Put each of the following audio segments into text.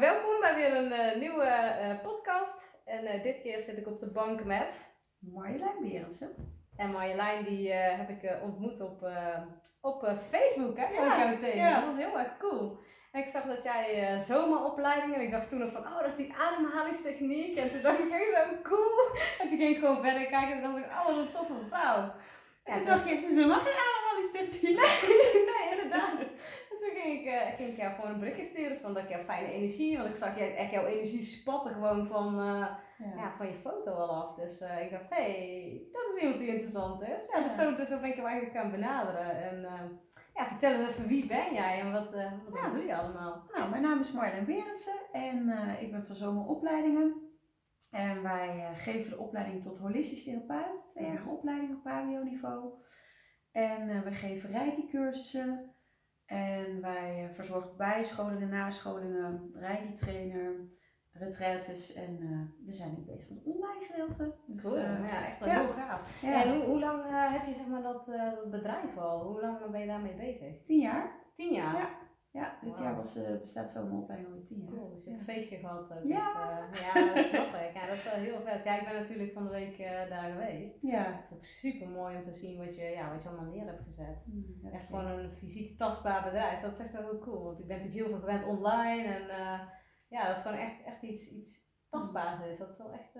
welkom bij weer een uh, nieuwe uh, podcast. En uh, dit keer zit ik op de bank met Marjolein Berendsen. En Marjolein die heb ik ontmoet op, op Facebook, hè? Ja, ja. Dat was heel erg cool. En ik zag dat jij zomeropleiding en ik dacht toen nog van, oh, dat is die ademhalingstechniek. En toen dacht ik, hey, zo cool. En toen ging ik gewoon verder kijken en toen dacht ik, oh, wat een toffe vrouw. En toen dacht je, zo mag geen ademhalingstechniek. Nee, nee, inderdaad ging ik, uh, ging ik jou gewoon een berichtje sturen van dat ik jouw fijne energie, want ik zag je echt jouw energie spatten gewoon van, uh, ja. van je foto al af. Dus uh, ik dacht, hé, hey, dat is iemand die interessant is. Ja, dus, zo, dus zo ben ik hem eigenlijk gaan benaderen. En ja, vertel eens even wie ben jij en wat, wat doe je allemaal? Nou, mijn naam is Marlijn Berendsen en ik ben van Zomeropleidingen. En wij geven de opleiding tot holistisch therapeut, tweejarige opleiding op PABO-niveau. En we geven reiki-cursussen, en wij eh, verzorgen bijscholingen, nascholingen, reiki-trainer, retraites en uh, we zijn nu bezig met het online gedeelte. Dus, cool, uh, ja, echt wel ja. heel gaaf. En hoe, hoe lang uh, heb je zeg maar, dat, dat bedrijf al? Hoe lang ben je daarmee bezig? Tien jaar. Tien jaar? Ja. Ja, dit jaar was, uh, bestaat zo'n opleiding alweer tien jaar. Cool, dus je hebt een feestje gehad. Ook ja. Met, uh, ja, dat snap ik. Ja, dat is wel heel vet. Ja, ik ben natuurlijk van de week uh, daar geweest. Ja. Het is ook super mooi om te zien wat je, ja, wat je allemaal neer hebt gezet. Mm, echt gewoon een fysiek tastbaar bedrijf. Dat is echt wel heel cool. Want ik ben natuurlijk heel veel gewend online. En ja, dat gewoon echt, echt iets, iets tastbaars is. Dat is wel echt,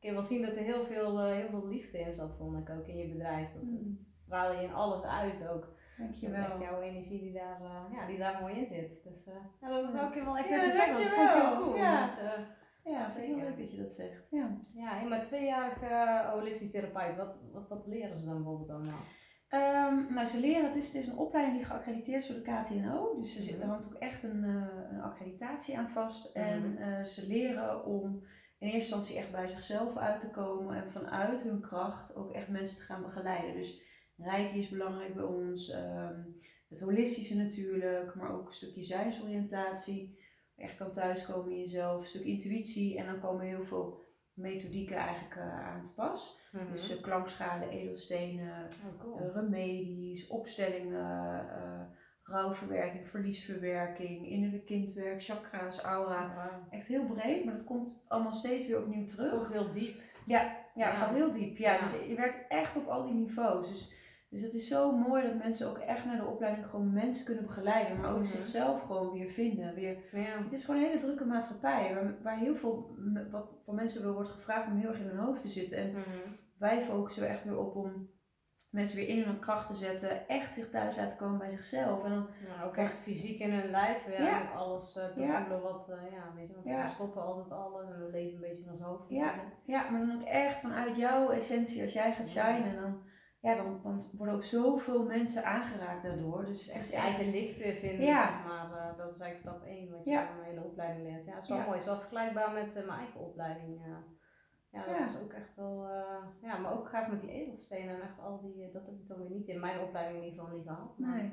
kun je wel zien dat er heel veel, heel veel liefde in zat, vond ik ook in je bedrijf. Dat, mm. dat straal je in alles uit ook. Dankjewel. Dat is echt jouw energie die daar, uh, ja, die daar mooi in zit. Dus uh, ja, dat wil ik je wel echt even zeggen, dat vond ik heel cool. Ja, dus, uh, ja zeker. heel leuk dat je dat zegt. Ja, ja maar tweejarige holistisch therapeut, wat, wat, wat leren ze dan bijvoorbeeld allemaal? Um, nou, ze leren, het is, het is een opleiding die geaccrediteerd is door de KTNO. Dus er, mm er hangt ook echt een, een accreditatie aan vast. En ze leren om in eerste instantie echt bij zichzelf uit te komen en vanuit hun kracht ook echt mensen te gaan begeleiden. Dus Reiki is belangrijk bij ons. Ehm, het holistische natuurlijk, maar ook een stukje zijnsoriëntatie. Echt kan thuiskomen in jezelf, een stuk intuïtie. En dan komen heel veel methodieken eigenlijk uh, aan te pas. Mhm. Dus uh, klankschalen, edelstenen, oh, uh, remedies, opstellingen, rouwverwerking, verliesverwerking, innerlijk kindwerk, chakra's, aura. Oh, Echt heel breed, maar dat komt allemaal steeds weer opnieuw terug. Ook heel diep. Ja, ja, gaat heel diep. Ja, ja. Dus je werkt echt op al die niveaus. Dus dus het is zo mooi dat mensen ook echt naar de opleiding gewoon mensen kunnen begeleiden, maar ook zichzelf gewoon weer vinden. Weer. Ja. Het is gewoon een hele drukke maatschappij waar, waar heel veel wat van mensen wordt gevraagd om heel erg in hun hoofd te zitten. En mhm. wij focussen er echt weer op om mensen weer in hun kracht te zetten, echt zich thuis laten komen bij zichzelf. En dan ja, ook echt fysiek in hun lijf weer ja. alles uh, te voelen wat, uh, ja, weet je, want we stoppen altijd alles en we leven een beetje in ons hoofd. Ja. ja, maar dan ook echt vanuit jouw essentie, als jij gaat shinen, dan ja, dan, dan worden ook zoveel mensen aangeraakt daardoor. Dus echt je eigen licht weer vinden, ja. zeg maar. Uh, dat is eigenlijk stap 1 wat je ja. in de opleiding leert. Ja, dat is wel mooi. Het is wel vergelijkbaar met uh, mijn eigen opleiding. Uh. Ja, dat is ook echt wel... ja, maar ook gaaf met die edelstenen en echt al die... dat heb ik dan weer niet in mijn opleiding in ieder geval niet gehad. Maar nee.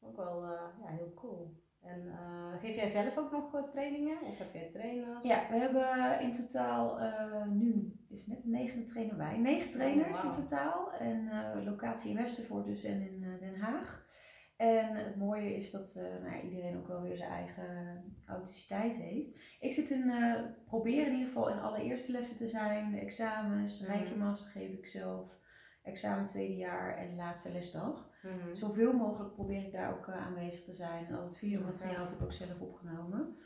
ook wel ja, heel cool. En uh, geef jij zelf ook nog trainingen? Of heb jij trainers? Ja, we hebben in totaal uh, nu, is net de negende trainer bij, negen trainers oh, wow. in totaal. En uh, locatie in Westervoort dus en in Den Haag. En het mooie is dat nou ja, iedereen ook wel weer zijn eigen authenticiteit heeft. Ik zit in, proberen in ieder geval in alle eerste lessen te zijn. Examens, de mm. geef ik zelf. Examen tweede jaar en laatste lesdag. Mm Zoveel mogelijk probeer ik daar ook uh, aanwezig te zijn. En al het videomateriaal heb ik ook zelf opgenomen.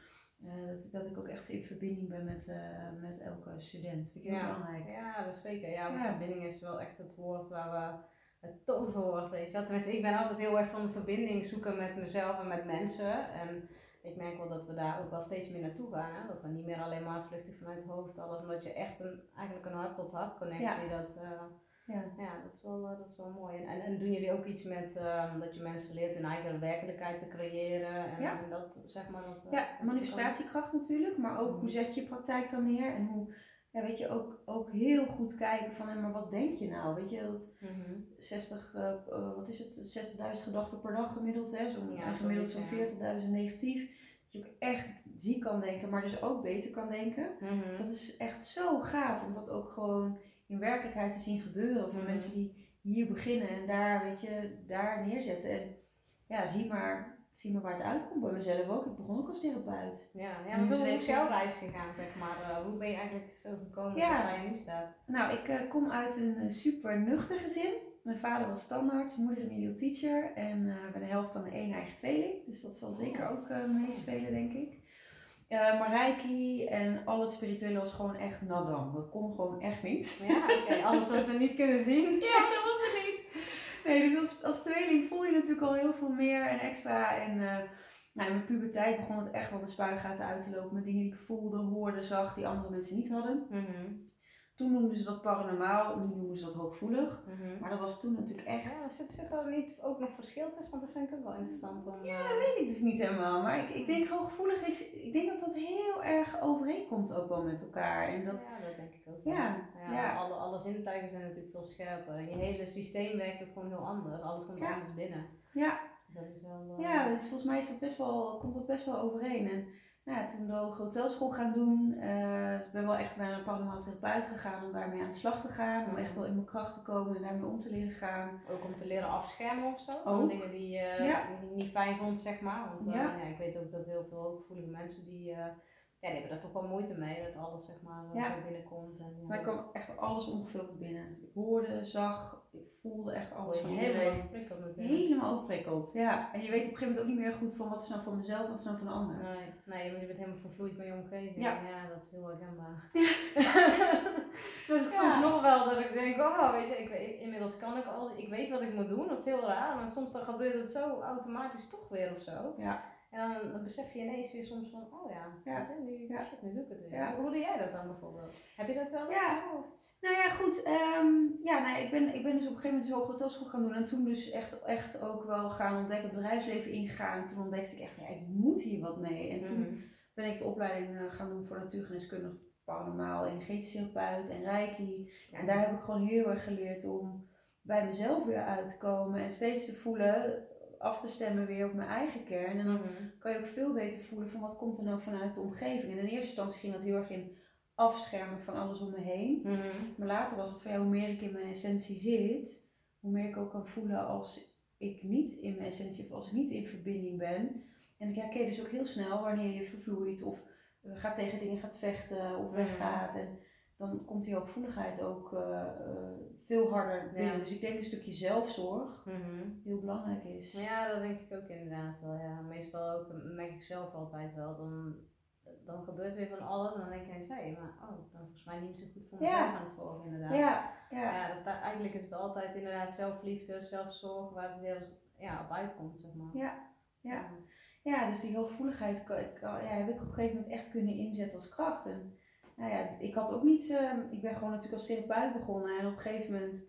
Uh, dat, dat ik ook echt in verbinding ben met, uh, met elke student. Vind ik heel ja. belangrijk. Ja, dat is zeker. Ja, ja, verbinding is wel echt het woord waar we het toverwoord, weet je wel. Tenminste, ik ben altijd heel erg van de verbinding zoeken met mezelf en met mensen. En ik merk wel dat we daar ook wel steeds meer naartoe gaan. Hè? Dat we niet meer alleen maar vluchtig vanuit het hoofd alles, omdat je echt een, eigenlijk een hart-tot-hart connectie, dat, ja, ja dat, is wel, eh, dat is wel mooi. En, en, doen jullie ook iets met um, dat je mensen leert hun eigen werkelijkheid te creëren? En, ja. en dat, zeg maar, dat, ja, manifestatiekracht natuurlijk, maar ook hoe mhm. zet je je praktijk dan neer en hoe, ja, weet je, ook, ook heel goed kijken van, hé, maar wat denk je nou? Weet je, dat mm -hmm. 60, uh, uh, wat is het, 60.000 gedachten per dag gemiddeld, hè? Zo, ja, gemiddeld zo'n 40.000 negatief. Dat je ook echt ziek kan denken, maar dus ook beter kan denken. Mm -hmm. Dus dat is echt zo gaaf, om dat ook gewoon in werkelijkheid te zien gebeuren. Voor mm. mensen die hier beginnen en daar, weet je, daar neerzetten. En ja, zie maar zien we waar het uitkomt. Bij mezelf ook. Ik begon ook als therapeut. Ja, ja maar hoe is jouw reis gegaan, zeg maar? Uh, hoe ben je eigenlijk zo gekomen ja. waar je nu staat? Nou, ik uh, kom uit een super nuchter gezin. Mijn vader was standaard, moeder remedial teacher en uh, bij de helft van de één eigen tweeling. Dus dat zal zeker ook meespelen, denk ik. Uh, maar Reiki en al het spirituele was gewoon echt nadam. Dat kon gewoon echt niet. Ja, oké. Okay. Alles wat we niet kunnen zien. ja, dat was het niet. Nee, dus als, als tweeling voel je natuurlijk al heel veel meer en extra. En uh, nou, in mijn puberteit begon het echt wel de spuigaten uit te lopen met dingen die ik voelde, hoorde, zag, die andere mensen niet hadden. Mm toen noemden ze dat paranormaal, nu noemen ze dat hoogvoelig. Mhm. Maar dat was toen natuurlijk echt. Ja, zit, er niet ook nog verschil tussen? Want dat vind ik ook wel interessant. Om, ja, dat weet ik dus niet helemaal. Maar ik, ik denk hooggevoelig is, ik denk dat dat heel erg overeenkomt ook wel met elkaar. En dat, ja, dat denk ik ook. Ja, ja, ja. Alle, alle zintuigen zijn natuurlijk veel scherper. Je hele systeem werkt ook gewoon heel anders. Alles komt anders binnen. Ja. Dus dat is wel, uh... Ja, dus volgens mij is dat best wel, komt dat best wel overeen. En, nou, toen de hotelschool gaan doen. Uh, ik ben wel echt naar een paranormaal therapeut gegaan om daarmee aan de slag te gaan. Om echt wel in mijn kracht te komen en daarmee om te leren gaan. Ook om te leren afschermen of zo? Van dingen die je uh, niet fijn vond, zeg maar. Want uh, ja. ja. ik weet ook dat heel veel hooggevoelige mensen die ja, die hebben daar toch wel moeite mee, dat alles zeg maar ja. zo binnenkomt. En, ja. Mij kwam echt alles ongefilterd binnen. Ik hoorde, zag, ik voelde echt alles van Helemaal overprikkeld natuurlijk. Helemaal overprikkeld, ja. En je weet op een gegeven moment ook niet meer goed van wat is nou van mezelf, wat is nou van de ander. Nee, nee want je bent helemaal vervloeid met je omgeving. Ja, ja dat is heel herkenbaar. Ja. dus ik soms nog wel dat ik denk, oh weet je, ik, inmiddels kan ik al, ik weet wat ik moet doen, dat is heel raar. Maar soms dan gebeurt het zo automatisch toch weer of zo. Ja. En dan, besef je ineens weer soms van, oh ja, ja. nu, ja. Shit, nu doe ik het weer. Hoe doe jij dat dan bijvoorbeeld? Heb je dat wel ja. Nou ja, goed. Um, ja, nou, ik, ben, ik ben dus op een gegeven moment zo hotelschool gaan doen. En toen dus echt, echt ook wel gaan ontdekken, het bedrijfsleven ingegaan. En toen ontdekte ik echt, ja, ik moet hier wat mee. En toen mhm. ben ik de opleiding uh, gaan doen voor natuurgeneeskundig paranormaal, energetisch therapeut en reiki. En daar heb ik gewoon heel erg geleerd om bij mezelf weer uit te komen. En steeds te voelen, af te stemmen weer op mijn eigen kern. En dan mhm. kan je ook veel beter voelen van wat komt er nou vanuit de omgeving. En in eerste instantie ging dat heel erg in afschermen van alles om me heen. Mhm. Maar later was het van ja, hoe meer ik in mijn essentie zit, hoe meer ik ook kan voelen als ik niet in mijn essentie of als ik niet in verbinding ben. En ik herken dus ook heel snel wanneer je vervloeit of gaat tegen dingen gaat vechten of mhm. weggaat. En dan komt die hooggevoeligheid ook uh, veel harder binnen. Dus ik denk een stukje zelfzorg mhm. heel belangrijk is. Ja, dat denk ik ook inderdaad wel. Ja. Meestal ook, merk ik zelf altijd wel. Dan, dan gebeurt weer van alles en dan denk je, hé, maar oh, volgens mij niet zo goed voor mezelf aan het zorgen inderdaad. Ja, ja. ja dus daar, eigenlijk is het altijd inderdaad zelfliefde, zelfzorg waar het weer ja, op uitkomt, zeg maar. Ja, ja. ja. dus die hooggevoeligheid ja, heb ik op een gegeven moment echt kunnen inzetten als kracht. En, nou ja, ik had ook niet, uh, ik ben gewoon natuurlijk als therapeut begonnen en op een gegeven moment,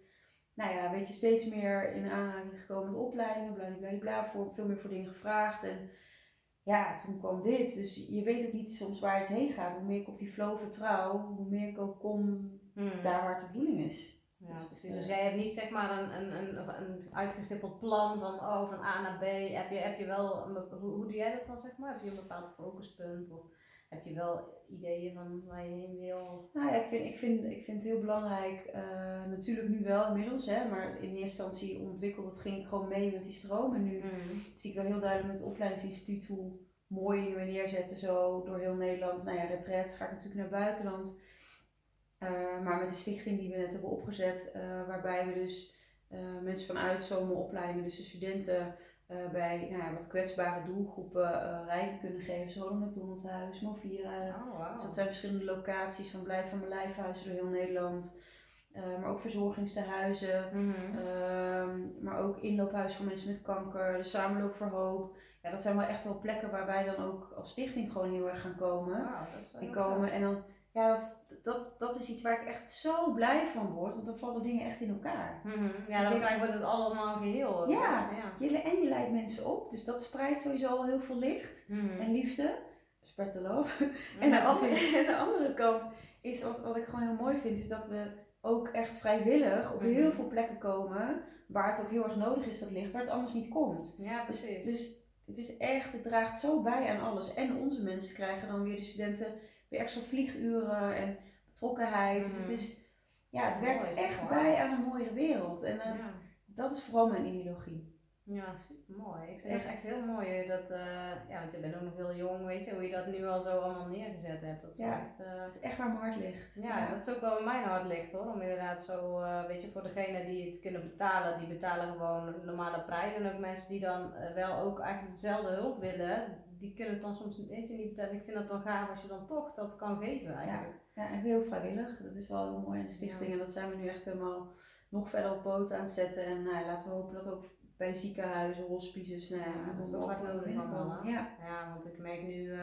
nou ja, weet je, steeds meer in aanraking gekomen met opleidingen, bla voor, veel meer voor dingen gevraagd en ja, toen kwam dit. Dus je weet ook niet soms waar het heen gaat. Hoe meer ik op die flow vertrouw, hoe meer ik ook kom hmm. daar waar het de bedoeling is. Ja, dus. Dus jij hebt niet zeg maar een, een, een, een uitgestippeld plan van, oh, van A naar B. Heb je, heb je wel, hoe, hoe doe jij dat dan zeg maar? Heb je een bepaald focuspunt? Of heb je wel ideeën van waar je heen wil? Nou ja, ik vind, ik vind, ik vind het heel belangrijk, uh, natuurlijk nu wel inmiddels, hè, maar in eerste instantie ontwikkeld, dat ging ik gewoon mee met die stroom. En nu mm. zie ik wel heel duidelijk met het opleidingsinstituut hoe mooie dingen we neerzetten, zo door heel Nederland. Nou ja, retreats ga ik natuurlijk naar het buitenland. Uh, maar met de stichting die we net hebben opgezet, uh, waarbij we dus mensen vanuit zomeropleidingen, dus de studenten uh, bij nou ja, wat kwetsbare doelgroepen uh, rijken kunnen geven. Zo een McDonald's huis, Movira. Oh, wow. Dus dat zijn verschillende locaties van Blijf van mijn lijfhuizen door heel Nederland. Uh, maar ook verzorgingstehuizen. Mm -hmm. maar ook inloophuis voor mensen met kanker. De Samenloop voor Hoop. Ja, dat zijn wel echt wel plekken waar wij dan ook als stichting gewoon heel erg gaan komen. Wow, dat is wel komen. En dan ja, dat, dat is iets waar ik echt zo blij van word, want dan vallen dingen echt in elkaar. Mm -hmm. Ja, dan wordt het allemaal geheel. Ja, ja. Je, en je leidt mensen op, dus dat spreidt sowieso al heel veel licht mhm. en liefde. Spread the love. en, de andere, en de andere kant is wat, wat ik gewoon heel mooi vind, is dat we ook echt vrijwillig op heel mhm. veel plekken komen waar het ook heel erg nodig is dat licht, waar het anders niet komt. Ja, precies. Dus, dus het is echt, het draagt zo bij aan alles. En onze mensen krijgen dan weer de studenten weer extra vlieguren en betrokkenheid. Dus het mhm. is, ja, het werkt echt bij aan een mooiere wereld. En uh, dat is vooral mijn ideologie. Ja, super mooi. Ik vind het echt heel mooi dat, uh, ja, want je bent ook nog heel jong, weet je, hoe je dat nu al zo allemaal neergezet hebt. Dat is ja, echt, uh, dat is echt waar mijn hart ligt. Ja, dat is ook wel mijn hart ligt hoor. Om inderdaad zo, uh, weet je, voor degenen die het kunnen betalen, die betalen gewoon een normale prijs. En ook mensen die dan wel ook eigenlijk dezelfde hulp willen, die kunnen het dan soms weet je, niet betalen. Ik vind dat dan gaaf als je dan toch dat kan geven eigenlijk. Ja, ja en heel vrijwillig. Dat is wel heel mooi aan de stichting. En dat zijn we nu echt helemaal nog verder op poten aan het zetten. En nou, laten we hopen dat ook bij ziekenhuizen, hospices, nou ja, dat is toch wat nodig allemaal. Ja. ja, want ik merk nu, uh,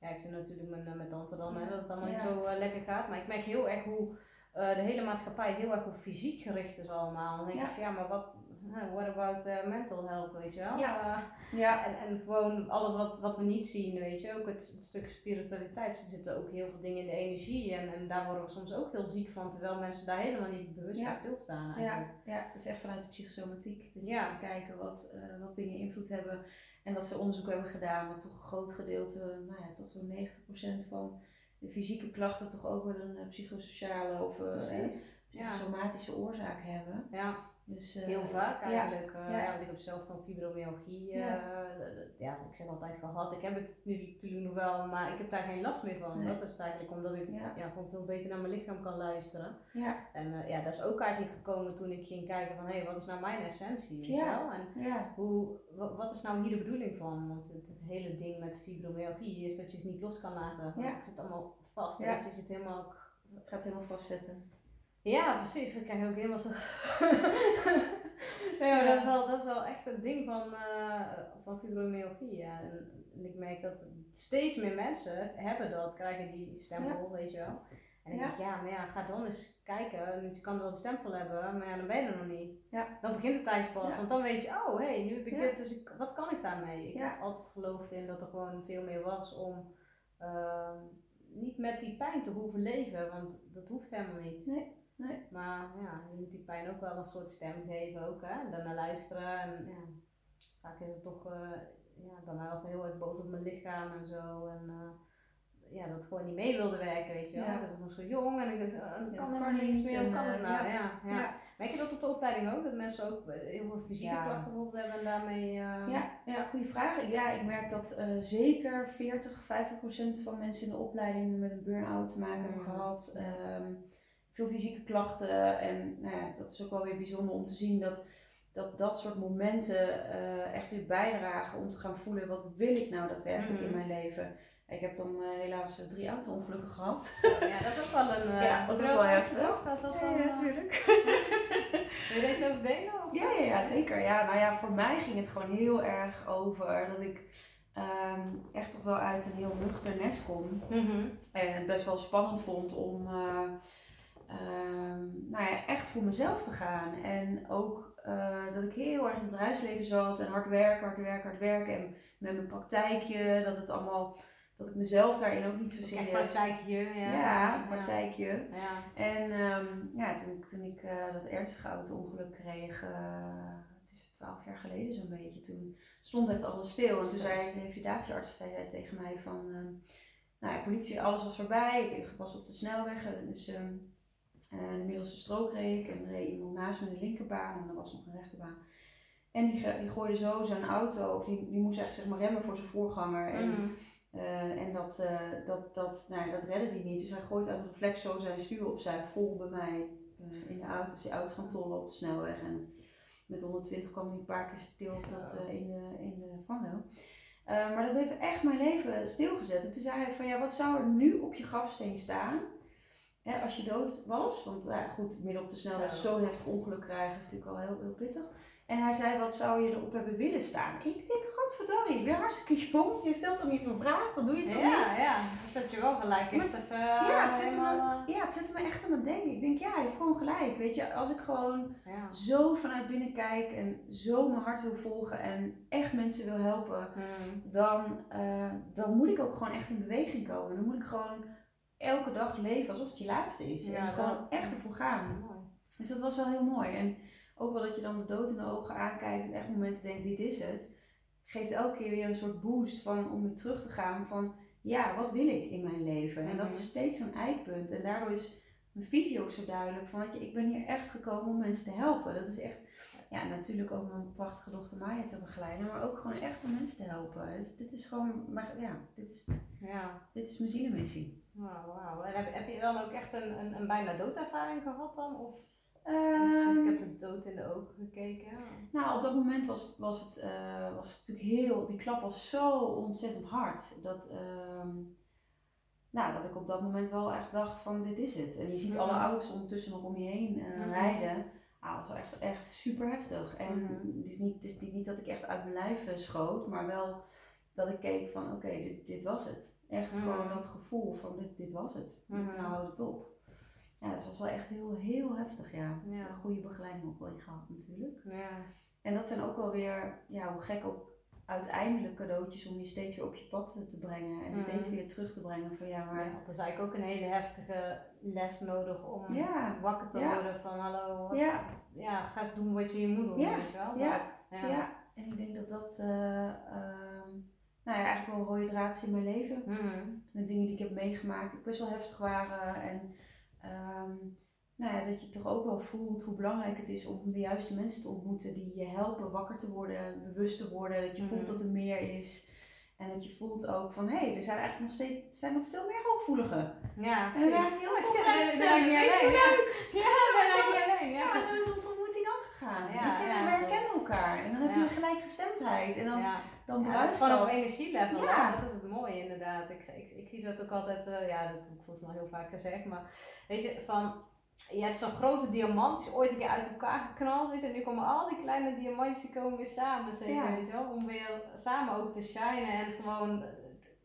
ja, ik zit natuurlijk met, met tante dan, hè, dat het allemaal niet zo uh, lekker gaat. Maar ik merk heel erg hoe uh, de hele maatschappij heel erg op fysiek gericht is allemaal. Dan denk ik, ja, maar wat, what about uh, mental health, weet je wel? Ja. Uh, ja. En, en gewoon alles wat, wat we niet zien, weet je. Ook het, het stuk spiritualiteit. Er zitten ook heel veel dingen in de energie. En, en daar worden we soms ook heel ziek van. Terwijl mensen daar helemaal niet bewust ja. bij stilstaan eigenlijk. Ja. ja, dat is echt vanuit de psychosomatiek. Dus je gaat kijken wat, uh, wat dingen invloed hebben. En dat ze onderzoek hebben gedaan. Dat toch een groot gedeelte, nou ja, tot zo'n 90% van de fysieke klachten toch ook wel een psychosociale of somatische oorzaak hebben. Ja. Dus, uh, Heel vaak eigenlijk. Ja, uh, ja. want ik heb zelf dan fibromyalgie. Uh, ja. ik zeg altijd gehad. Ik heb het nu natuurlijk nog wel, maar ik heb daar geen last meer van. Nee. Dat is eigenlijk omdat ik ja. gewoon veel beter naar mijn lichaam kan luisteren. Ja. En ja, dat is ook eigenlijk gekomen toen ik ging kijken van hé, hey, wat is nou mijn essentie? Ja. En hoe, wat is nou hier de bedoeling van? Want het, het, hele ding met fibromyalgie is dat je het niet los kan laten. Want het zit allemaal vast. Ja. Dat je het helemaal, het gaat helemaal vastzitten. Ja, precies. Ik krijg ook helemaal zo. nee, maar dat is wel, dat is wel echt een ding van, uh, van fibromyalgie. Ja. En, en, ik merk dat steeds meer mensen hebben dat, krijgen die stempel, weet je wel. En ik ja. denk, ja, maar ja, ga dan eens kijken. Je kan wel een stempel hebben, maar ja, dan ben je er nog niet. Ja. Dan begint het eigenlijk pas. Want dan weet je, oh hé, hey, nu heb ik dit, dus ik, wat kan ik daarmee? Ik heb altijd geloofd in dat er gewoon veel meer was om uh, niet met die pijn te hoeven leven, want dat hoeft helemaal niet. Nee. Nee. Maar ja, je moet die pijn ook wel een soort stem geven ook, hè. Dan naar luisteren en ja, vaak is het toch, uh, ja, bij mij was het heel erg boos op mijn lichaam en zo. En uh, ja, dat gewoon niet mee wilde werken, weet je wel. Ja. Ik was nog zo jong en ik dacht, oh, dat kan helemaal niet meer, kan het nou? Ja. Ja, ja. Merk je dat op de opleiding ook, dat mensen ook heel veel fysieke klachten bijvoorbeeld hebben en daarmee... Uh... Ja, ja, goede vraag. Ja, ik merk dat uh, zeker 40, 50 procent van mensen in de opleiding met een burn-out te maken hebben mm. gehad. Um, veel fysieke klachten. En nou ja, dat is ook wel weer bijzonder om te zien dat dat, dat soort momenten uh, echt weer bijdragen om te gaan voelen wat wil ik nou daadwerkelijk mm in mijn leven. Ik heb dan uh, helaas drie auto-ongelukken gehad. Zo, ja, dat is ook wel een. Uh, ja, dat is ook wel heftig. Dat ja, ja, natuurlijk. Wil je deze ook delen? Ja, ja, ja, zeker. Ja, nou ja, voor mij ging het gewoon heel erg over dat ik um, echt toch wel uit een heel nuchter nest kom. Mm -hmm. En het best wel spannend vond om um, nou ja, echt voor mezelf te gaan. En ook uh, dat ik heel erg in het bedrijfsleven zat en hard werken, hard werken, hard werken. En met mijn praktijkje, dat het allemaal, dat ik mezelf daarin ook niet zo serieus... praktijkje, ja. Ja, praktijkje. Ja. En um, ja, toen, toen ik uh, dat ernstige auto-ongeluk kreeg, uh, het is twaalf jaar geleden zo'n beetje, toen stond echt alles stil. En toen zei de revalidatiearts tegen mij van, um, nou ja, politie, alles was voorbij. Ik was op de snelweg, dus... Um, uh, de middelste strook reed ik en reed iemand naast me de linkerbaan en er was nog een rechterbaan. En die, die gooide zo zijn auto, of die, die moest echt zeg maar remmen voor zijn voorganger. En, mm. uh, en dat, uh, dat, dat, nou, dat redde hij niet. Dus hij gooit uit reflex zo zijn stuur opzij vol bij mij in de auto. Dus die auto's gaan tollen op de snelweg. En met 120 kwam hij een paar keer stil tot, in de, in de vangrail. maar dat heeft echt mijn leven stilgezet. En toen zei hij van ja, wat zou er nu op je grafsteen staan? Hè, als je dood was, want ja, goed, midden op de snelweg zo'n heftig ongeluk krijgen is natuurlijk al heel, heel pittig. En hij zei, wat zou je erop hebben willen staan? Ik denk, godverdomme, ik ben hartstikke jong. Je stelt toch niet zo'n vraag, dan doe je het toch ja, niet? Ja, dat zet je wel gelijk echt even... Ja, het zette, me, ja, het zette me echt aan het denken. Ik denk, ja, je hebt gewoon gelijk. Weet je, als ik gewoon ja. zo vanuit binnen kijk en zo mijn hart wil volgen en echt mensen wil helpen, hmm. dan, uh, dan moet ik ook gewoon echt in beweging komen. Dan moet ik gewoon elke dag leven alsof het je laatste is. en gewoon echt ervoor gaan. Dus dat was wel heel mooi. En ook wel dat je dan de dood in de ogen aankijkt en echt momenten denkt, dit is het. Geeft elke keer weer een soort boost van, om weer terug te gaan van, ja, wat wil ik in mijn leven? En dat is mhm. steeds zo'n eikpunt. En daardoor is mijn visie ook zo duidelijk van, dat je, ik ben hier echt gekomen om mensen te helpen. Dat is echt ja, natuurlijk ook mijn prachtige dochter Maya te begeleiden, maar ook gewoon echt om mensen te helpen. Dus dit is gewoon, maar ja, dit is, ja. dit is mijn zielenmissie. Wauw, wauw. En heb, heb je dan ook echt een, een, een bijna doodervaring gehad dan? Of? Um, ik heb de dood in de ogen gekeken. Nou, op dat moment was, was, het, uh, was het natuurlijk heel, die klap was zo ontzettend hard. Dat, uh, nou, dat ik op dat moment wel echt dacht van dit is het. En je ziet alle auto's ondertussen nog om je heen uh, rijden. Ah, dat was echt, echt super heftig. En mhm. het, is niet, het is niet dat ik echt uit mijn lijf eh, schoot, maar wel dat ik keek van oké, dit, dit was het. Echt mhm. gewoon dat gevoel van dit, dit was het. Mm Nou houdt het op. Ja, dus het was wel echt heel, heel heftig, ja. ja. Een goede begeleiding ook wel in gehad natuurlijk. Ja. En dat zijn ook wel weer, ja, hoe gek ook uiteindelijk cadeautjes om je steeds weer op je pad te brengen en mhm. steeds weer terug te brengen van ja, maar... Ja, dat is eigenlijk ook een hele heftige les nodig om wakker te worden van hallo, ja. ja, ga eens doen wat je je moet doen, weet je wel. Ja. ja. en ik denk dat dat uh, nou ja, eigenlijk wel een rode draad in mijn leven. Mm De dingen die ik heb meegemaakt, die best wel heftig waren en um, nou ja, dat je toch ook wel voelt hoe belangrijk het is om de juiste mensen te ontmoeten die je helpen wakker te worden, bewust te worden. Dat je voelt mhm. dat er meer is. En dat je voelt ook van hé, hey, er zijn eigenlijk nog steeds zijn nog veel meer hooggevoeligen. Ja, precies. En heel veel mensen zijn niet alleen. Leuk. Ja, we zijn niet alleen. Ja, gegaan. Ja, Weet je, we herkennen elkaar. En dan heb je een gelijkgestemdheid. En dan, ja. dan ja, het is gewoon op energielevel. Ja. Dat is het mooie inderdaad. Ik, ik, ik, zie dat ook altijd, uh, ja, dat heb ik volgens mij heel vaak gezegd. Maar weet je, van je hebt zo'n grote diamant, die is ooit een keer uit elkaar geknald. Weet je, en nu komen al die kleine diamantjes die komen weer samen, zeker, weet je wel. Om weer samen ook te shinen en gewoon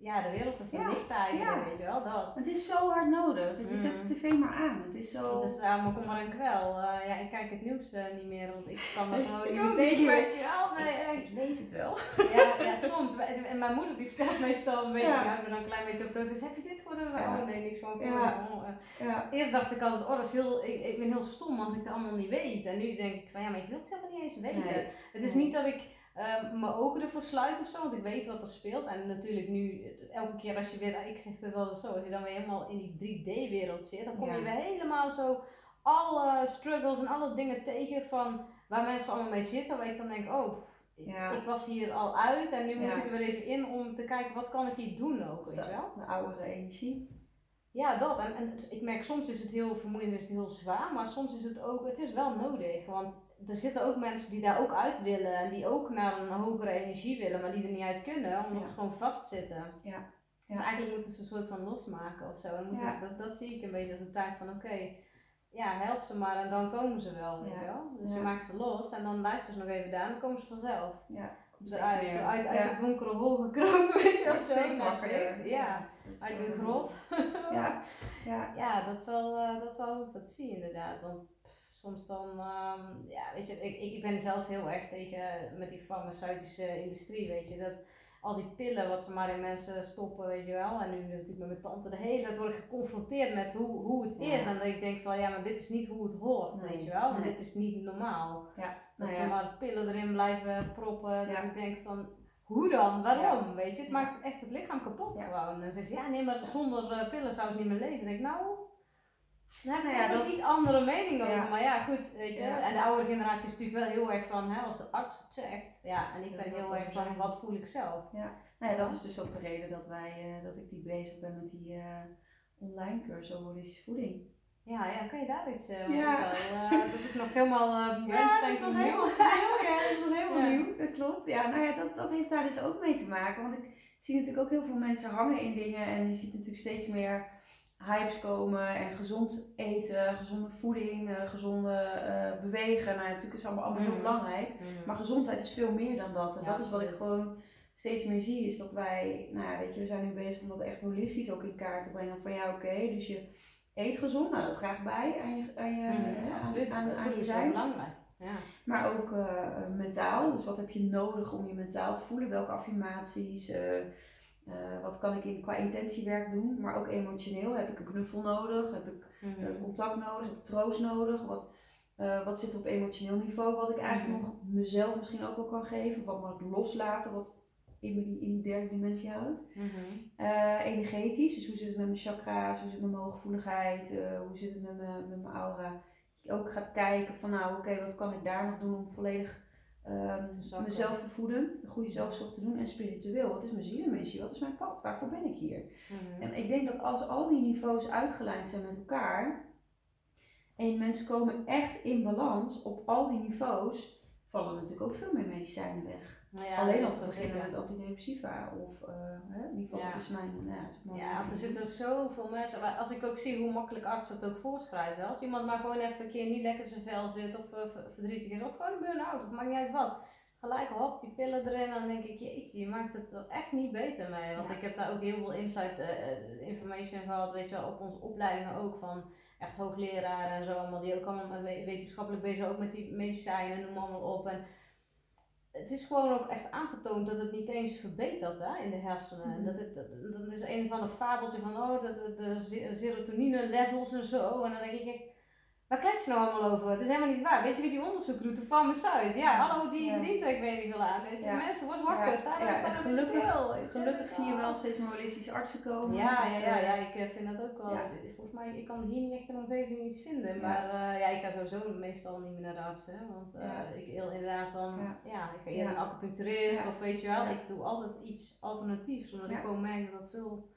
ja, de wereld te verlichten eigenlijk, weet je wel, dat. Het is zo hard nodig. Je zet de mm. tv maar aan. Het is zo... Het is uh, maar kom maar een kwel. Uh, ja, ik kijk het nieuws uh, niet meer, want ik kan er gewoon niet tegen, weet je wel. Nee, ik lees het wel. ja, ja, soms. En mijn moeder die vertelt meestal een beetje, ja. houdt me dan een klein beetje op toon. Ze heb je dit gehoord? Ja. Oh nee, niks van. Ja. Oh, ja. Dus eerst dacht ik altijd, oh dat is heel, ik, ik ben heel stom als ik het allemaal niet weet. En nu denk ik van, ja, maar ik wil het helemaal niet eens weten. Nee. Het is niet dat ik um, mijn ogen ervoor sluit of zo, want ik weet wat er speelt. En natuurlijk nu, elke keer als je weer, ik zeg het wel zo, als je dan weer helemaal in die 3D-wereld zit, dan kom je weer helemaal zo alle struggles en alle dingen tegen van waar mensen allemaal mee zitten, waar ik dan denk, oh, ja. ik was hier al uit en nu moet ik er weer even in om te kijken wat kan ik hier doen ook, weet je wel? De oudere energie. Ja, dat. En, en ik merk soms is het heel vermoeiend, is het heel zwaar, maar soms is het ook, het is wel nodig. Want er zitten ook mensen die daar ook uit willen en die ook naar een hogere energie willen, maar die er niet uit kunnen, omdat ze gewoon vastzitten. Ja. Dus eigenlijk moeten ze een soort van losmaken of zo. En dat, dat zie ik een beetje als een taak van oké, ja, help ze maar en dan komen ze wel, weet je wel. Dus je maakt ze los en dan laat je ze nog even daar en dan komen ze vanzelf. Ja. Eruit, uit, uit het donkere hol gekropen, weet je wel. Steeds makkelijker. Ja, uit de grot. ja. ja. ja, dat is wel, uh, dat is wel goed, dat zie je inderdaad. Want soms dan, um, ja, weet je, ik, ik ben zelf heel erg tegen met die farmaceutische industrie, weet je, dat al die pillen wat ze maar in mensen stoppen, weet je wel. En nu natuurlijk met mijn tante de hele tijd word ik geconfronteerd met hoe, hoe het is. En dat ik denk van, ja, maar dit is niet hoe het hoort, weet je wel. Want dit is niet normaal. Ja. Dat nou, ze maar pillen erin blijven proppen. Dat ik denk van, hoe dan? Waarom? Weet je, het maakt echt het lichaam kapot gewoon. En dan zeggen ze, ja, nee, maar zonder uh, pillen zou ze niet meer leven. Dan denk ik, nou, daar heb ik ja, dat... iets andere mening over. Maar ja, goed, weet je. En de oude generatie is natuurlijk wel heel erg van, hè, als de arts het zegt. Ja, en ik ben heel erg van, wat voel ik zelf? Ja, nou ja, dat is dus ook de reden dat, wij, uh, dat ik die bezig ben met die uh, online cursus over holistische voeding. Ja, ja, kan je daar iets uh, ja. vertellen? dat is nog helemaal uh, ja, dat is nog helemaal nieuw. ja, dat is nog helemaal nieuw. Dat klopt. Ja, nou ja, dat, dat heeft daar dus ook mee te maken. Want ik zie natuurlijk ook heel veel mensen hangen in dingen. En je ziet natuurlijk steeds meer hypes komen en gezond eten, gezonde voeding, gezonde uh, bewegen. Nou, natuurlijk is het allemaal, allemaal heel mm. belangrijk. Mm. Maar gezondheid is veel meer dan dat. En dat is wat ik gewoon steeds meer zie, is dat wij, nou ja, weet je, we zijn nu bezig om dat echt holistisch ook in kaart te brengen. Van ja, oké, dus je eet gezond, nou dat draagt bij aan je, aan je, mm, absoluut. Aan, aan, je zijn. belangrijk. Ja. Maar ook uh, mentaal, dus wat heb je nodig om je mentaal te voelen? Welke affirmaties, uh, wat kan ik in, qua intentiewerk doen, maar ook emotioneel. Heb ik een knuffel nodig? Heb ik mm contact nodig? Heb ik troost nodig? Wat, wat zit op emotioneel niveau wat ik eigenlijk mhm. nog mezelf misschien ook wel kan geven? Of wat mag ik loslaten wat in, die, in die derde dimensie houdt? Mm energetisch, dus hoe zit het met mijn chakra's? Hoe zit het met mijn hooggevoeligheid? hoe zit het met mijn, met mijn aura? je ook gaat kijken van nou oké, wat kan ik daar nog doen om volledig ehm, mezelf te voeden, een goede zelfzorg te doen en spiritueel. Wat is mijn zielenmissie? Wat is mijn pad? Waarvoor ben ik hier? Mhm. En ik denk dat als al die niveaus uitgelijnd zijn met elkaar en mensen komen echt in balans op al die niveaus, vallen natuurlijk ook veel meer medicijnen weg. Nou ja, Alleen al te beginnen met antidepressiva of uh, hè, in ieder geval, ja. het is mijn... Ja, ja er zitten zoveel mensen, maar als ik ook zie hoe makkelijk artsen het ook voorschrijven. Als iemand maar gewoon even een keer niet lekker zijn vel zit of uh, verdrietig is of gewoon een burn-out, of maakt niet uit wat. Gelijk hop, die pillen erin, dan denk ik, jeetje, je maakt het er echt niet beter mee. Want ik heb daar ook heel veel insight uh, information gehad, weet je, op onze opleidingen ook van echt hoogleraren en zo allemaal, die ook allemaal wetenschappelijk bezig ook met die medicijnen, noem allemaal op. En het is gewoon ook echt aangetoond dat het niet eens verbetert hè, in de hersenen. Mm. Dat, het, dat, is een van de fabeltjes van oh, de, de, de serotonine levels en zo. En dan denk ik echt, Waar klets je nou allemaal over? Het is helemaal niet waar. Weet je wie die onderzoek doet? De farmaceut. Ja, hallo, die verdient ik weet niet veel aan. Weet je, mensen, wordt wakker. Sta daar, sta gelukkig, stil. Gelukkig zie je wel steeds meer holistische artsen komen. Ja, dus, ja, ja, ja, ik eh, vind dat ook wel. Volgens mij, ik kan hier niet echt in omgeving iets vinden. Maar uh, ja, ik ga sowieso meestal niet meer naar de arts. Hè, want uh, ik wil inderdaad dan, ja, ik ga eerder een acupuncturist of weet je wel. Ik doe altijd iets alternatiefs. Omdat ik gewoon merk dat dat veel